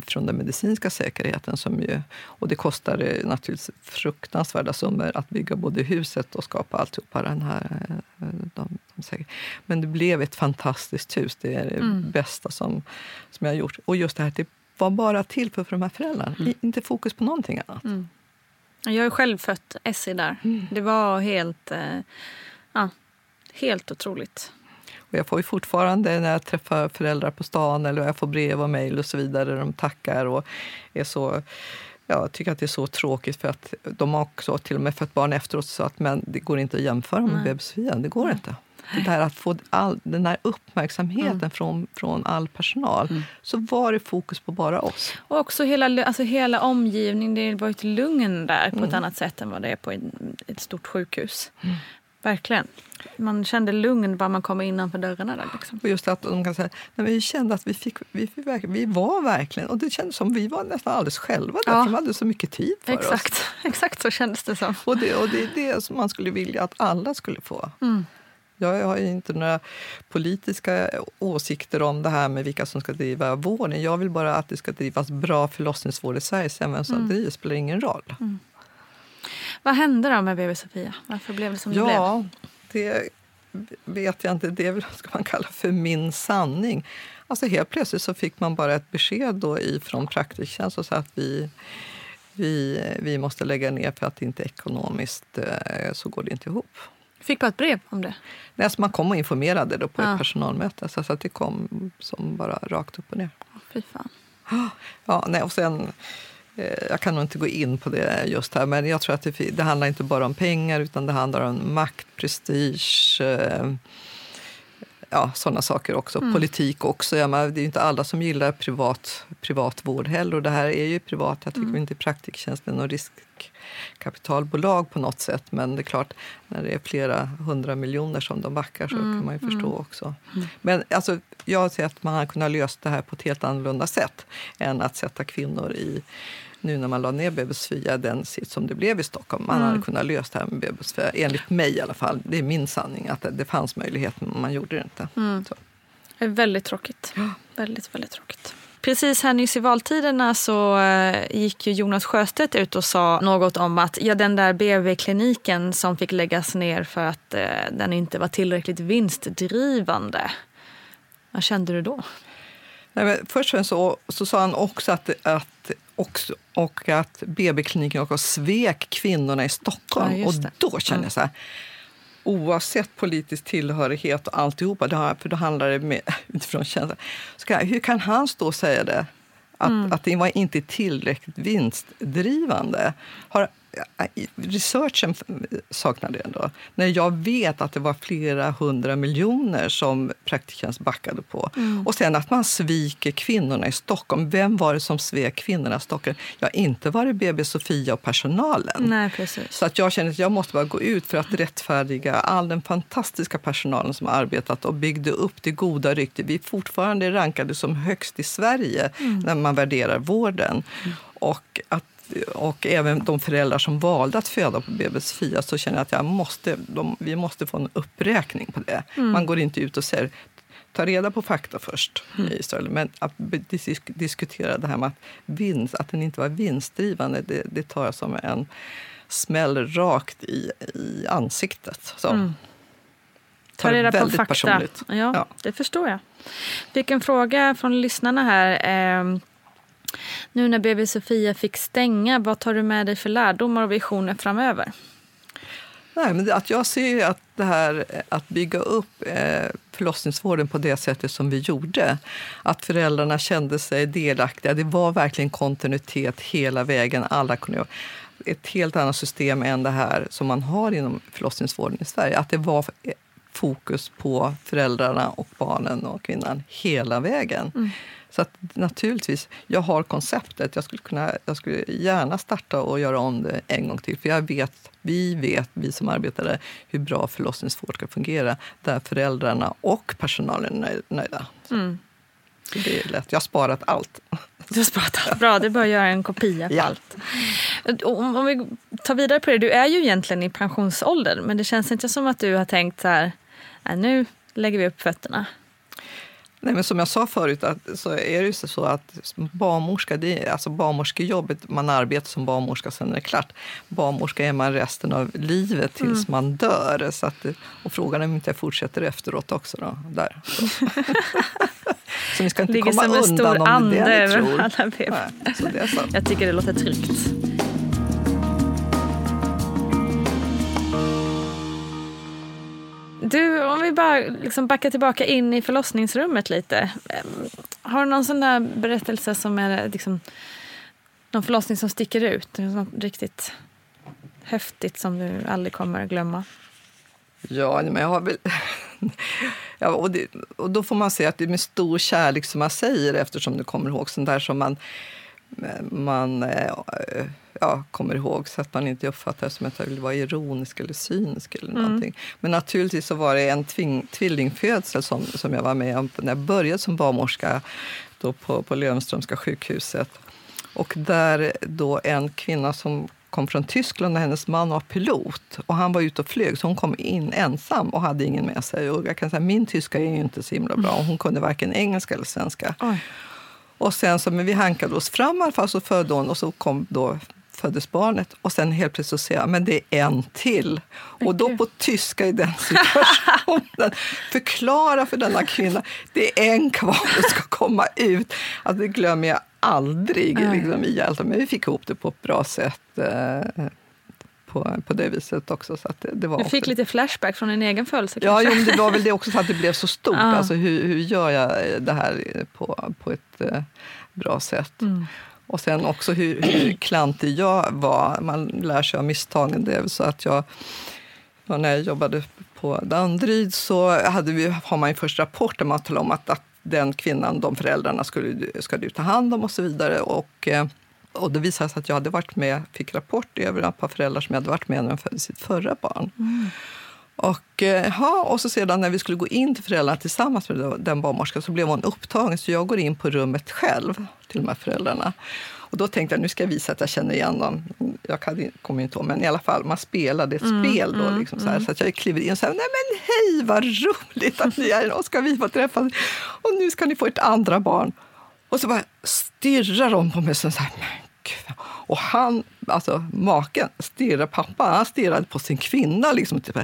från den medicinska säkerheten. Som ju, och det kostade naturligtvis fruktansvärda summor att bygga både huset och skapa alltihopa. Den här, eh, de, de Men det blev ett fantastiskt hus. Det är det bästa som, som jag har gjort. Och just det här det var bara till för, för de här föräldrarna. I- Inte fokus på någonting annat. Jag har själv fött Essie där. Mm. Det var helt, eh, ja, helt otroligt. Och jag får ju fortfarande när jag träffar föräldrar på stan eller jag får brev och mejl och så vidare, de tackar och är så jag tycker att det är så tråkigt för att de har också till och med fött barn efteråt sa att men det går inte att jämföra med bebis-Sofia. Det går inte. Det där att få all, den här uppmärksamheten från, från all personal. Så var det fokus på bara oss. Och också hela, alltså hela omgivningen. Det var ett lugn där på Mm. ett annat sätt än vad det är på ett, ett stort sjukhus. Verkligen. Man kände lugn bara man kom innanför dörrarna där. Liksom. Och just att de kan säga, nej, vi kände att vi, fick, vi, fick vi var verkligen, och det kändes som vi var nästan alldeles själva där, Ja. för de hade så mycket tid för oss. Exakt. Exakt så kändes det som. Och det, och det är det som man skulle vilja att alla skulle få. Mm. Jag har inte några politiska åsikter om det här med vilka som ska driva vården. Jag vill bara att det ska drivas bra förlossningsvård i Sverige. Sen vem som Mm. driver spelar ingen roll. Vad hände då med BB Sofia? Varför blev det som det blev? Ja, det vet jag inte. Det är väl, vad ska man kalla för min sanning. Alltså helt plötsligt så fick man bara ett besked då ifrån Praktiktjänst och sa att vi, vi, vi måste lägga ner för att det inte ekonomiskt eh, så går det inte ihop. Fick bara ett brev om det? Nej, alltså man kom och informerade då på Ja. ett personalmöte. Så att det kom som bara rakt upp och ner. Fy fan. Ja, nej, och sen, jag kan nog inte gå in på det just här, men jag tror att det, det handlar inte bara om pengar utan det handlar om makt, prestige, eh, ja, sådana saker också. Politik också. Ja, men det är inte alla som gillar privat, privat vård heller. Och det här är ju privat. Jag tycker inte Praktiktjänsten och riskkapitalbolag på något sätt. Men det är klart, när det är flera hundra miljoner som de backar så kan man ju förstå också. Men alltså, jag ser att man hade kunnat lösa det här på ett helt annorlunda sätt än att sätta kvinnor i nu när man la ner BB Sofia, den sitt som det blev i Stockholm. Man hade kunnat lösa det här med BB Sofia, enligt mig i alla fall. Det är min sanning, att det, det fanns möjlighet men man gjorde det inte. Så. Det är väldigt tråkigt. Väldigt, väldigt tråkigt. Precis här nyss i valtiderna så eh, gick ju Jonas Sjöstedt ut och sa något om att ja, den där BV-kliniken som fick läggas ner för att eh, den inte var tillräckligt vinstdrivande. Vad kände du då? Nej, först och så, så sa han också att, att, också, och att BB-kliniken också svek kvinnorna i Stockholm. Ja, och då kände jag så här, oavsett politisk tillhörighet och alltihopa, det har, för då handlar det med, utifrån känsla. Så kan, jag- hur kan han stå och säga det? Att, Mm. att det var inte tillräckligt vinstdrivande. Har researchen saknade jag ändå. När jag vet att det var flera hundra miljoner som Praktiktjänst backade på. Mm. Och sen att man sviker kvinnorna i Stockholm. Vem var det som svek kvinnorna i Stockholm? Ja, inte var det BB Sofia och personalen. Nej, precis. Så att jag känner att jag måste bara gå ut för att rättfärdiga all den fantastiska personalen som har arbetat och byggde upp det goda ryktet. Vi är fortfarande rankade som högst i Sverige mm. när man värderar vården. Mm. Och att och även de föräldrar som valde att föda på BB Sofia så känner jag att jag måste, de, vi måste få en uppräkning på det. Mm. Man går inte ut och säger ta reda på fakta först mm. i Israel. Men att diskutera det här med att, vinst, att den inte var vinstdrivande, det, det tar jag som en smäll rakt i, i ansiktet. Så. Mm. Ta reda på fakta. Ja, ja, det förstår jag. Fick en fråga från lyssnarna här. Eh, nu när BB Sofia fick stänga, vad tar du med dig för lärdomar och visioner framöver? Nej, men att jag ser att det här att bygga upp eh, förlossningsvården på det sättet som vi gjorde, att föräldrarna kände sig delaktiga. Det var verkligen kontinuitet hela vägen. Alla kunde ett helt annat system än det här som man har inom förlossningsvården i Sverige. Att det var fokus på föräldrarna och barnen och kvinnan hela vägen. Mm. Så att naturligtvis, jag har konceptet. Jag skulle, kunna, jag skulle gärna starta och göra om det en gång till. För jag vet, vi vet, vi som arbetar där, hur bra förlossningsvård ska fungera. Där föräldrarna och personalen är nöjda. Mm. Det är lätt. Jag har sparat allt. Du har sparat allt. Bra, bara att göra en kopia på ja. allt. Om, om vi tar vidare på det. Du är ju egentligen i pensionsålder. Men det känns inte som att du har tänkt så här, nu lägger vi upp fötterna. Nej, men som jag sa förut att, så är det så att barnmorska, det är, alltså barnmorskejobbet, man arbetar som barnmorska sen är det klart. Barnmorska är man resten av livet tills mm. man dör. Så att, och frågan är om inte jag fortsätter efteråt också. Då, där. Så. så ni ska inte Ligger komma undan om det ni tror. Alla Nej, så det är så. Jag tycker det låter tryggt. Du, om vi bara liksom backar tillbaka in i förlossningsrummet lite. Ehm, har du någon sån där berättelse som är liksom, någon förlossning som sticker ut? Något riktigt häftigt som du aldrig kommer att glömma? Ja, men jag har väl... ja, och, det, och då får man säga att det är med stor kärlek som man säger eftersom du kommer ihåg sånt där som man, man äh, ja, kommer ihåg så att man inte uppfattar det som att jag vill vara ironisk eller cynisk. eller mm. någonting. Men naturligtvis så var det en tving, tvillingfödsel som, som jag var med om när jag började som barnmorska då på, på Löwenströmska sjukhuset. Och där då en kvinna som kom från Tyskland och hennes man var pilot. Och Han var ute och flög, så hon kom in ensam och hade ingen med sig. Och jag kan säga, min tyska är ju inte så himla bra. Hon kunde varken engelska eller svenska. Oj. Och sen så, men vi hankade oss fram i alla fall, så födde hon och så kom då föddes barnet och sen helt plötsligt så säger jag men det är en till. Och då på tyska i den situationen förklara för denna kvinna det är en kvar och ska komma ut. Alltså, det glömmer jag aldrig liksom, i allt. Men vi fick ihop det på ett bra sätt. Eh, på, på det viset också. Så det, det var du fick också... lite flashback från din egen födelse? Ja, jo, det var väl det också så att det blev så stort. Ah. Alltså, hur, hur gör jag det här på, på ett eh, bra sätt? Mm. Och sen också hur, hur klantig jag var. Man lär sig av misstagen. Det är så att jag, när jag jobbade på Danderyd så hade vi, har man ju först rapport där man talar om att, att den kvinnan, de föräldrarna skulle, ska du ta hand om och så vidare. Och, eh, och det visade sig att jag hade varit med, fick rapport över ett par föräldrar som jag hade varit med när de födde sitt förra barn. Mm. Och, eh, ja, och så sedan när vi skulle gå in till föräldrarna tillsammans med den barnmorskan så blev hon upptagen så jag går in på rummet själv till de här föräldrarna. Och då tänkte jag nu ska jag visa att jag känner igen dem. Jag kommer inte ihåg, men i alla fall, man spelade ett mm, spel då. Mm, liksom, så, här, mm. så att jag kliver in och säger nej men hej vad roligt att ni är här och ska vi få träffas. Och nu ska ni få ett andra barn. Och så bara stirrar de på mig så här, och han, alltså maken, stirrar, pappa, han stirrade på sin kvinna. Liksom, typ.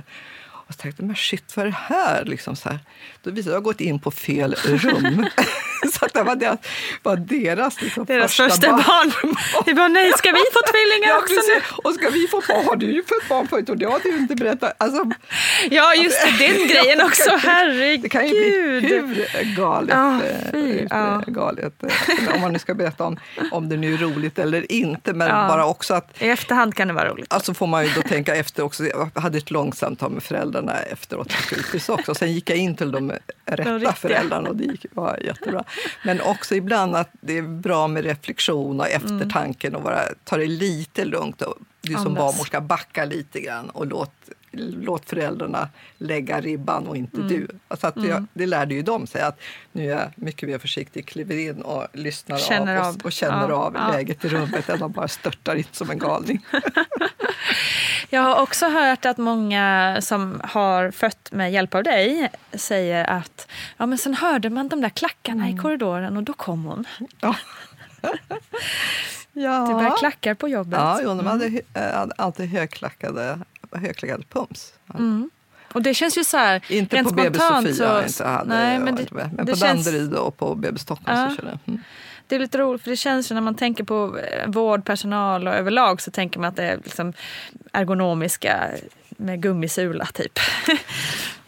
Och så tänkte jag, men shit, vad är det här? Liksom så här. Då visade jag att jag gått in på fel rum. så att det var deras, var deras, liksom Deras första barn. Det var nej, ska vi få tvillingar Ja, också precis. nu? Och ska vi få barn? Har du ju fått barn förut och det har du inte berättat. Alltså, Ja, just det, den grejen också. Herregud. det kan ju bli hur galet, eh, fy, ja. galet eh, om man nu ska berätta om, om det nu är roligt eller inte. Men Ja. bara också att I efterhand kan det vara roligt. Alltså får man ju då tänka efter också. Jag hade ett långt samtal med föräldrarna efteråt naturligtvis också. Sen gick jag in till de rätta riktiga. föräldrarna och det gick, var jättebra. Men också ibland att det är bra med reflektion och eftertanken och bara ta det lite lugnt. Och du som barnmorska, backa lite grann och låt, låt föräldrarna lägga ribban och inte du. Alltså att jag, det lärde ju de sig att nu är jag mycket mer försiktig, kliver in och lyssnar Känner av, och, och känner Ja, av ja. läget i rummet än att bara störtar in som en galning. Jag har också hört att många som har fött med hjälp av dig säger att ja, men sen hörde man de där klackarna i korridoren och då kom hon. Ja. ja. Du började klackar på jobbet. Ja, jo, de hade, hö- hade alltid högklackade, högklackade pumps. Och det känns ju så här, Inte på BB Sofia, så- inte hade, nej, men det, men det på känns, Danderyd och på BB Stockholm Ja. så körde. Mm. Det är lite roligt för det känns ju när man tänker på eh, vårdpersonal och överlag så tänker man att det är liksom ergonomiska med gummisula typ.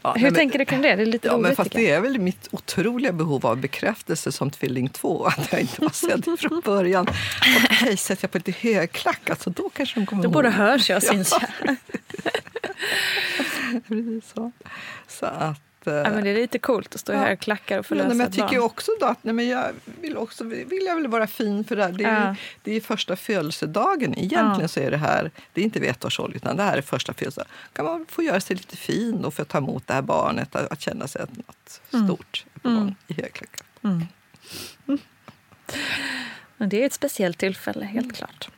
Ja, Hur men- tänker du kring det? Det är lite Ja, roligt men fast det är väl mitt otroliga behov av bekräftelse som tvilling två, att jag inte var sedd från början. Okej, sätter jag på lite högklack, alltså, då kanske de kommer Då ihåg. både hörs jag och syns jag. Precis så. så att, Ja, men det är lite coolt att stå Ja. högklackar och få Ja, lösa nej, men jag tycker barn. också då att nej, men jag vill, också, vill jag väl vara fin för det här. Det är, Ja. det är första födelsedagen. Egentligen Ja. så är det här, det är inte vid ett års ålder, utan det här är första födelsedagen. kan man få göra sig lite fin och få ta emot det här barnet, att, att känna sig att något Mm. stort gång i högklackar. Men det är ett speciellt tillfälle, helt Mm. klart.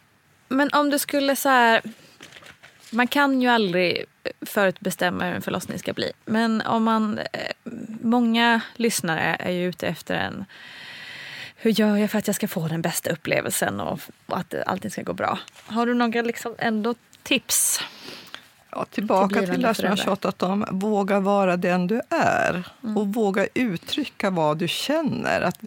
Men om du skulle så här... Man kan ju aldrig förutbestämma hur en förlossning ska bli. Men om man... eh, Många lyssnare är ju ute efter en... Hur gör jag för att jag ska få den bästa upplevelsen och att allting ska gå bra? Har du några liksom ändå tips? Ja, tillbaka Till till, det som jag tjatat om. Våga vara den du är Mm. och våga uttrycka vad du känner. Att,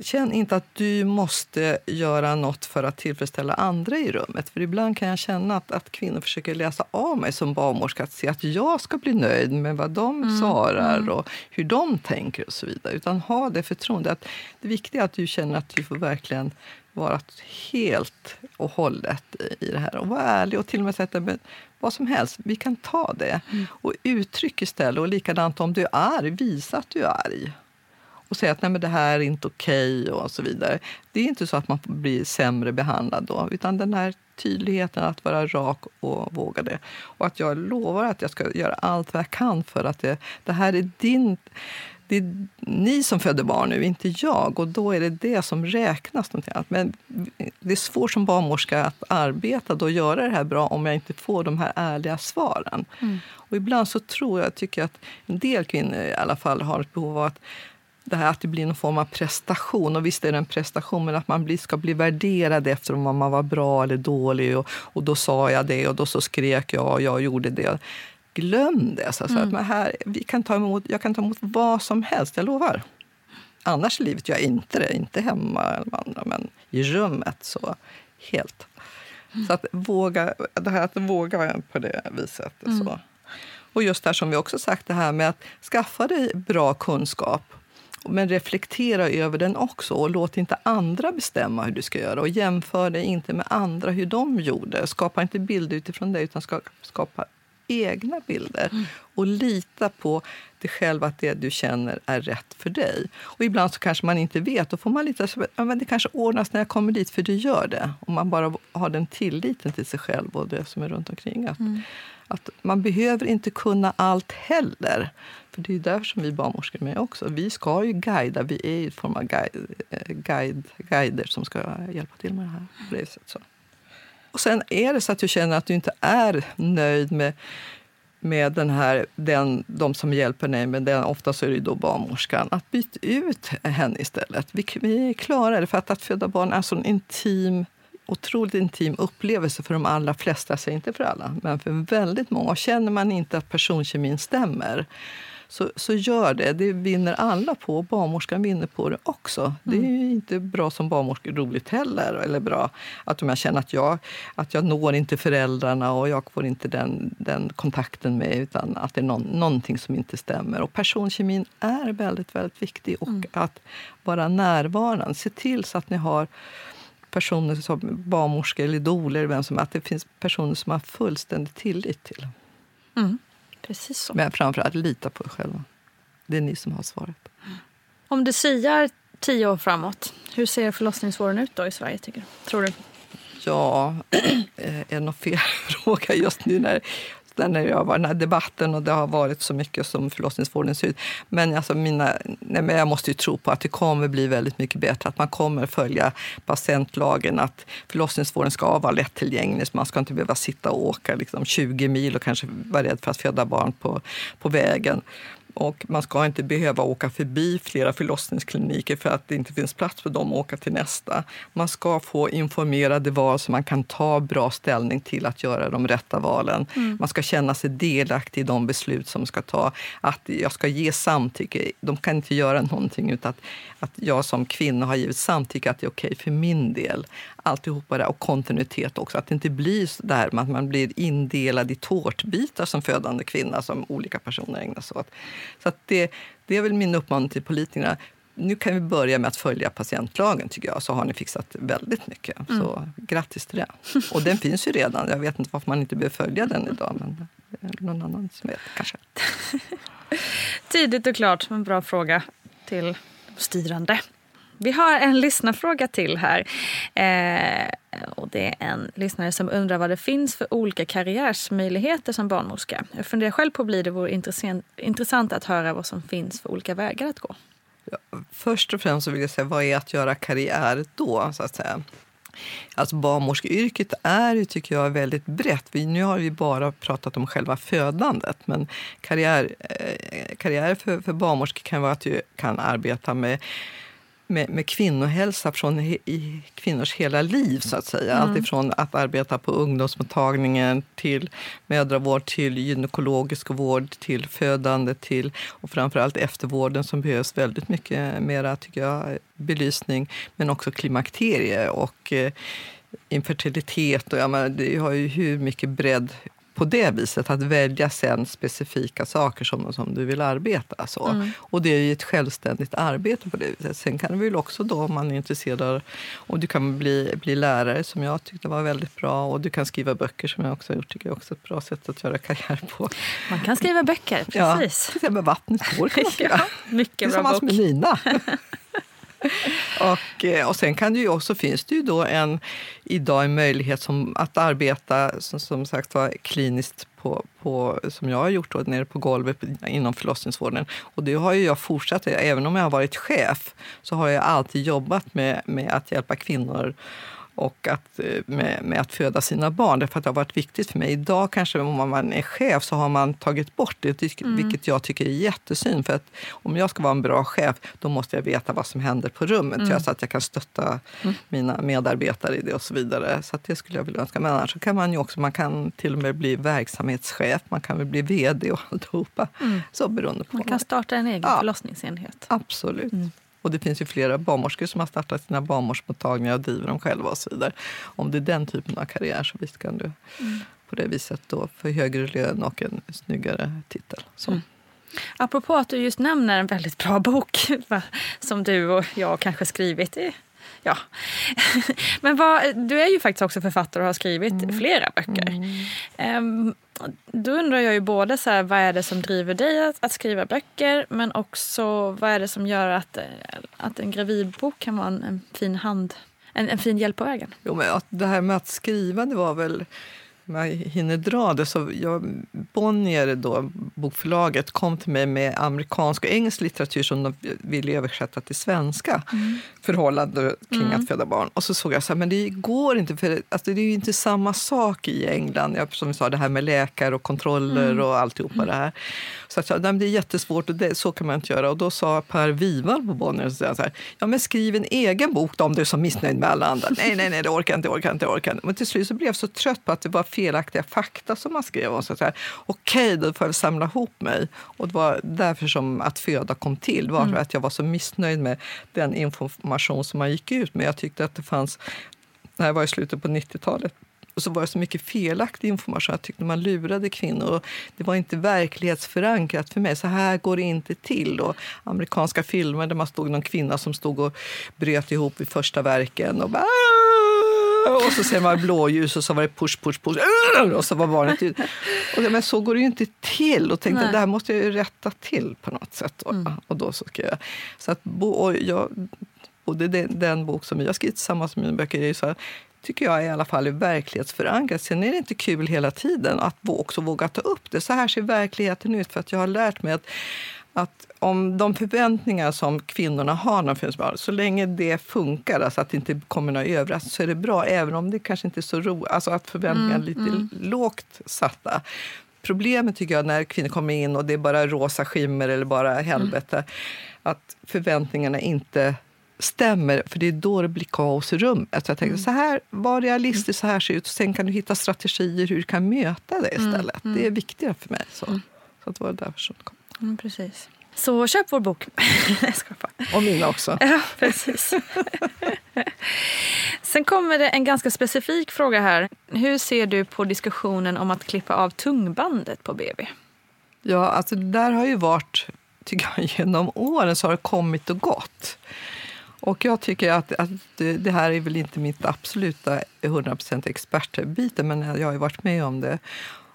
känn inte att du måste göra något för att tillfredsställa andra i rummet. För ibland kan jag känna att, att kvinnor försöker läsa av mig som barnmorska att se att jag ska bli nöjd med vad de Mm, svarar och hur de tänker och så vidare. Utan ha det förtroendet. Det viktiga är att du känner att du får verkligen vara helt och hållet i- det här. Och vara ärlig och till och med säga att men vad som helst, vi kan ta det. Och uttryck istället. Och likadant om du är arg, visa att du är arg. Och säga att Nej, men det här är inte okej och så vidare. Det är inte så att man blir sämre behandlad då, utan den här tydligheten att vara rak och våga det. Och att jag lovar att jag ska göra allt vad jag kan för att det, det här är din det är ni som föder barn nu, inte jag. Och då är det det som räknas. någonting. Men det är svårt som barnmorska att arbeta då och göra det här bra om jag inte får de här ärliga svaren. Och ibland så tror jag, tycker jag att en del kvinnor i alla fall har ett behov av att det här att det blir någon form av prestation. Och visst är det en prestation, men att man blir, ska bli värderad efter om man var bra eller dålig. Och, och då sa jag det och då så skrek jag och jag gjorde det. Glöm det. Så att, Mm. att men här, vi kan ta emot, jag kan ta emot vad som helst, jag lovar. Annars i livet gör jag inte det. Inte hemma eller andra, men i rummet så helt. Så att våga, det här att våga på det viset. Så. Och just det här som vi också sagt, det här med att skaffa dig bra kunskap men reflektera över den också och låt inte andra bestämma hur du ska göra. Och jämför dig inte med andra, hur de gjorde. Skapa inte bilder utifrån dig, utan ska skapa egna bilder. Och lita på dig själv, att det du känner är rätt för dig. Och ibland så kanske man inte vet. Då får man lita på ja, men det kanske ordnas när jag kommer dit, för det gör det. Om man bara har den tilliten till sig själv och det som är runt omkring. Att, att man behöver inte kunna allt heller. För det är därför som vi barnmorskor är med också. Vi ska ju guida, vi är i form av guide, eh, guide, guider som ska hjälpa till med det här. På det så. Och sen är det så att du känner att du inte är nöjd med, med den här, den, de som hjälper dig, men den, ofta så är det då barnmorskan, att byta ut henne istället. Vi, vi klarar det, för att, att föda barn är en sån intim otroligt intim upplevelse för de allra flesta, säger inte för alla, men för väldigt många. Och känner man inte att personkemin stämmer så, så gör det. Det vinner alla på. Barnmorskan vinner på det också. Det är ju inte bra som barnmorska roligt heller. Eller bra att om jag känner att jag, att jag når inte föräldrarna och jag får inte den, den kontakten med utan att det är någon, någonting som inte stämmer. Och personkemin är väldigt, väldigt viktig. Och att vara närvarande. Se till så att ni har personer som barnmorskor eller doler, vem som att det finns personer som har fullständig tillit till. Precis så. Men framförallt lita på er själva. Det är ni som har svaret. Om du siar tio år framåt, hur ser förlossningsvården ut då i Sverige tycker du? Tror du? Ja, eh, är det någon fel fråga just nu när, när jag var i den här debatten och det har varit så mycket som förlossningsvården ser ut. Men, alltså mina, nej men jag måste ju tro på att det kommer bli väldigt mycket bättre. Att man kommer följa patientlagen, att förlossningsvården ska vara lättillgänglig. Så man ska inte behöva sitta och åka liksom 20 mil och kanske vara rädd för att föda barn på, på vägen. Och man ska inte behöva åka förbi flera förlossningskliniker för att det inte finns plats för dem att åka till nästa. Man ska få informerade val så man kan ta bra ställning till att göra de rätta valen. Man ska känna sig delaktig i de beslut som ska ta. Att jag ska ge samtycke. De kan inte göra någonting utan att, att jag som kvinna har givit samtycke att det är okej för min del. Alltihopa det och kontinuitet också. Att det inte blir så där att man blir indelad i tårtbitar som födande kvinna som olika personer ägnar sig åt. Så det, det är väl min uppmaning till politikerna. Nu kan vi börja med att följa patientlagen, tycker jag, så har ni fixat väldigt mycket. Så grattis till det. Och den finns ju redan. Jag vet inte varför man inte behöver följa den idag, men någon annan som vet kanske. Tidigt och klart, en bra fråga till de styrande. Vi har en lyssnarfråga till här. Eh, och det är en lyssnare som undrar vad det finns för olika karriärsmöjligheter som barnmorska. Jag funderar själv på att bli det vore intressant, intressant att höra vad som finns för olika vägar att gå. Först och främst så vill jag säga, vad är att göra karriär då? Så att säga? Alltså barnmorskeyrket är ju, tycker jag, väldigt brett. Vi, nu har vi bara pratat om själva födandet, men karriär, eh, karriär för, för barnmorskor kan vara att du kan arbeta med med, med kvinnohälsa från he, i kvinnors hela liv. så att säga. Allt ifrån att arbeta på ungdomsmottagningen till mödravård, till gynekologisk vård, till födande till, och framförallt eftervården som behövs väldigt mycket mera tycker jag, belysning. Men också klimakterie och eh, infertilitet. Och, ja, men, det har ju hur mycket bredd på det viset, att välja sen specifika saker som, som du vill arbeta. Så. Och det är ett självständigt arbete på det viset. Sen kan du väl också då, om man är intresserad, och du kan bli, bli lärare som jag tyckte var väldigt bra och du kan skriva böcker som jag också har gjort, tycker jag också är ett bra sätt att göra karriär på. Man kan skriva böcker, Ja, precis. till exempel Vattnets tår kan man skriva. Ja, mycket bra Tillsammans bok. med Nina. och, eh, och sen kan det ju också, finns det ju då en, idag en möjlighet som, att arbeta som, som sagt var kliniskt på, på, som jag har gjort då, nere på golvet inom förlossningsvården. Och det har ju jag fortsatt, även om jag har varit chef, så har jag alltid jobbat med, med att hjälpa kvinnor och att, eh, med, med att föda sina barn. Därför att det har varit viktigt för mig. Idag kanske om man är chef så har man tagit bort det, tyck- vilket jag tycker är jättesynd. För att om jag ska vara en bra chef, då måste jag veta vad som händer på rummet så att jag kan stötta mina medarbetare i det och så vidare. Så att det skulle jag vilja önska. Men annars så kan man ju också, man kan till och med bli verksamhetschef, man kan väl bli vd och alltihopa. Så beroende på. Man kan starta en egen Ja. förlossningsenhet. Absolut. Och det finns ju flera barnmorskor som har startat sina barnmorsmottagningar och driver dem själva och så vidare. Om det är den typen av karriär så visst kan du på det viset då få högre lön och en snyggare titel. Så. Apropå att du just nämner en väldigt bra bok som du och jag kanske skrivit. i- Ja. Men vad, du är ju faktiskt också författare och har skrivit flera böcker. Ehm, då undrar jag ju både så här, vad är det som driver dig att, att skriva böcker men också vad är det som gör att, eh, att en gravidbok kan vara en, en fin hand, en, en fin hjälp på vägen. Jo, men att det här med att skriva, det var väl... Om jag hinner dra det, så jag, Bonnier, då, bokförlaget, kom till mig med amerikansk och engelsk litteratur som de ville översätta till svenska. Förhållande kring att föda barn. Och så såg jag så här, men det går inte, för alltså, det är ju inte samma sak i England. Jag, som vi sa, det här med läkare och kontroller och alltihopa det här. Så att, nej, det är jättesvårt och det, så kan man inte göra. Och då sa Per Wiwall på Bonnier så här, ja men skriv en egen bok då, om du är så missnöjd med alla andra. Nej, nej, nej, det orkar inte, orkar inte, orkar inte. Men till slut så blev jag så trött på att det var fel felaktiga fakta som man skrev om. Okej, då får jag samla ihop mig. Och det var därför som att föda kom till. Var mm. att jag var så missnöjd med den information som man gick ut med. Jag tyckte att det fanns, det här var i slutet på 90-talet, och så var det så mycket felaktig information. Jag tyckte man lurade kvinnor. det var inte verklighetsförankrat för mig. Så här går det inte till. Och amerikanska filmer där man stod någon kvinna som stod och bröt ihop vid första verken. Och bara, och så ser man blåljus och så var det push, push, push. Och så var barnet ut. Och men så går det ju inte till. Och tänkte att det här måste jag ju rätta till på något sätt. Och, mm. och då så skrev jag. Så att, och jag, både den, den bok som har skrivit tillsammans med mina böcker är så här, tycker jag i alla fall är verklighetsförankrat. Sen är det inte kul hela tiden att också våga ta upp det. Så här ser verkligheten ut. För att jag har lärt mig att, att om de förväntningar som kvinnorna har när de barn, så länge det funkar, alltså att det inte kommer några överraskningar, så är det bra. Även om det kanske inte är så roligt, alltså att förväntningarna är mm, lite mm. lågt satta. Problemet tycker jag när kvinnor kommer in och det är bara rosa skimmer eller bara helvete, mm. att förväntningarna inte stämmer, för det är då det blir kaos i rummet. Så jag tänkte, mm. så här, var realistisk, så här ser ut. Sen kan du hitta strategier hur du kan möta det mm, istället. Mm. Det är viktigare för mig. Så, mm. så det var därför som det kom. Mm, precis. Så köp vår bok. Och mina också. Ja, precis. Sen kommer det en ganska specifik fråga här. Hur ser du på diskussionen om att klippa av tungbandet på BB? Ja, alltså det där har ju varit, tycker jag, genom åren så har det kommit och gått. Och jag tycker att, att det här är väl inte mitt absoluta 100% expertbiten, men jag har ju varit med om det.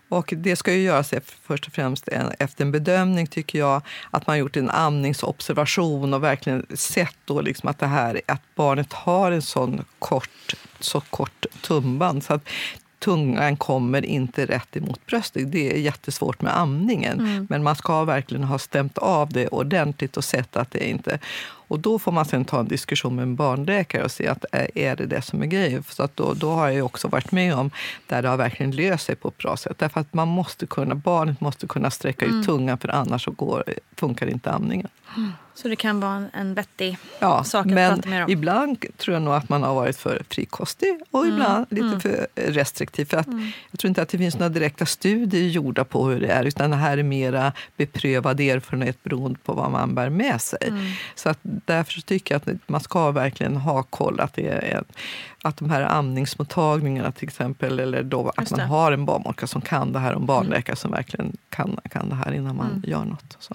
Och det ska ju göras e- först och främst efter en bedömning, tycker jag. Att man gjort en amningsobservation och verkligen sett då liksom att, det här, att barnet har en sån kort, så kort tumband. Så att tungan kommer inte rätt emot bröstet. Det är jättesvårt med amningen. Mm. Men man ska verkligen ha stämt av det ordentligt och sett att det inte... Och då får man sen ta en diskussion med en barnläkare och se att är det det som är grejen. Så att då, då har jag också varit med om där det har verkligen löst sig på ett bra sätt. Därför att man måste kunna, barnet måste kunna sträcka ut mm. tungan för annars så går, funkar inte amningen. Mm. Så det kan vara en vettig ja, sak att men prata mer om? ibland tror jag nog att man har varit för frikostig och mm. ibland lite mm. för restriktiv. För att mm. Jag tror inte att det finns några direkta studier gjorda på hur det är utan det här är mera beprövad erfarenhet beroende på vad man bär med sig. Mm. Så att därför tycker jag att man ska verkligen ha koll att det är att de här amningsmottagningarna till exempel, eller då att man har en barnmorska som kan det här och en barnläkare som verkligen kan, kan det här innan man mm. gör något. Så.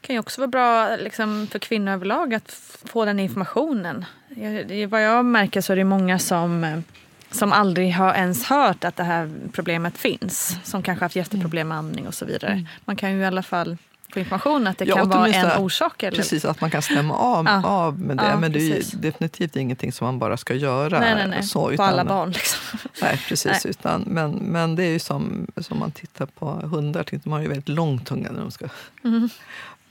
Det kan ju också vara bra liksom, för kvinnor överlag att få den informationen. Jag, vad jag märker så är det många som som aldrig har ens hört att det här problemet finns. Som kanske haft jätteproblem med amning och så vidare. Mm. Man kan ju i alla fall på information att det ja, kan vara en orsak. Eller? Precis, att man kan stämma av, ja. av med det. Ja, men det är definitivt ingenting som man bara ska göra. Nej, nej, nej. Så, utan, på alla barn. Liksom. Nej, precis. Nej. Utan, men, men det är ju som, som man tittar på hundar. De har ju väldigt lång tunga när de ska... Mm.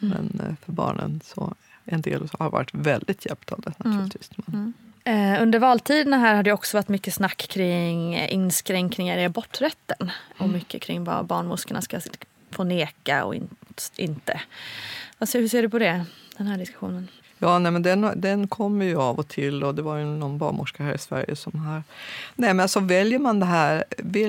Mm. Men eh, för barnen så en del har varit väldigt hjälpt av det mm. naturligtvis. Mm. Eh, under valtiderna här har det också varit mycket snack kring inskränkningar i aborträtten. Och mm. mycket kring vad barnmorskorna ska få neka och in, inte. Alltså, hur ser du på det, den här diskussionen? Ja, nej, men den, den kommer ju av och till och det var ju någon barnmorska här i Sverige som har... Nej, men alltså väljer man det här,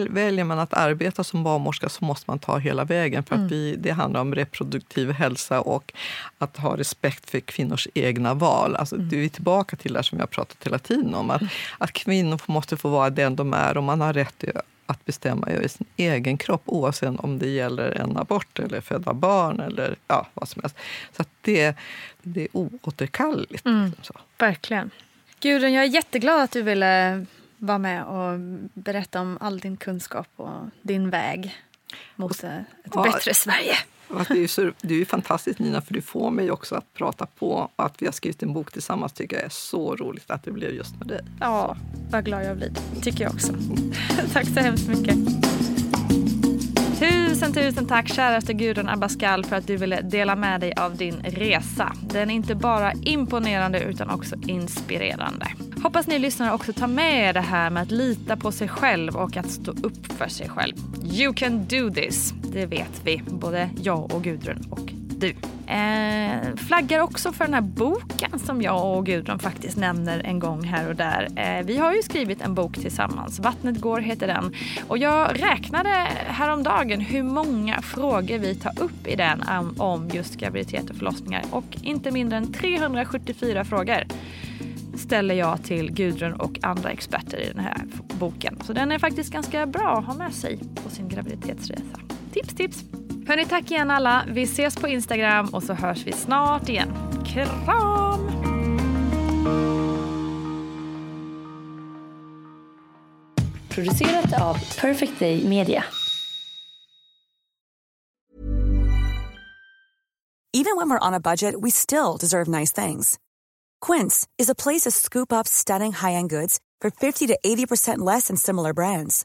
väljer man att arbeta som barnmorska så måste man ta hela vägen för mm. att vi, det handlar om reproduktiv hälsa och att ha respekt för kvinnors egna val. Alltså, mm. Det är tillbaka till det som jag har pratat hela tiden om, att, mm. att kvinnor måste få vara den de är och man har rätt att bestämma över sin egen kropp oavsett om det gäller en abort eller föda barn eller ja, vad som helst. Så det, det är oåterkalleligt. Mm, liksom. Verkligen. Gudrun, jag är jätteglad att du ville vara med och berätta om all din kunskap och din väg mot ett ja, bättre Sverige. Det är, så, det är fantastiskt Nina, för du får mig också att prata på. Och Att vi har skrivit en bok tillsammans tycker jag är så roligt att det blev just med dig. Ja, vad glad jag blir. tycker jag också. Tack så hemskt mycket. Tusen, tusen tack käraste Gudrun Abascal för att du ville dela med dig av din resa. Den är inte bara imponerande utan också inspirerande. Hoppas ni lyssnare också tar med er det här med att lita på sig själv och att stå upp för sig själv. You can do this. Det vet vi, både jag och Gudrun och du. Eh, flaggar också för den här boken som jag och Gudrun faktiskt nämner en gång här och där. Eh, vi har ju skrivit en bok tillsammans. Vattnet går heter den. Och jag räknade häromdagen hur många frågor vi tar upp i den om just graviditet och förlossningar. Och inte mindre än 374 frågor ställer jag till Gudrun och andra experter i den här boken. Så den är faktiskt ganska bra att ha med sig på sin graviditetsresa. Tips, tips! Hörni, tack igen alla. Vi ses på Instagram och så hörs vi snart igen. Kram! Producerat av Perfect Day Media. Even when we're on a budget, we still deserve nice things. Quince is a place to scoop up stunning high-end goods for 50 to 80% less than similar brands.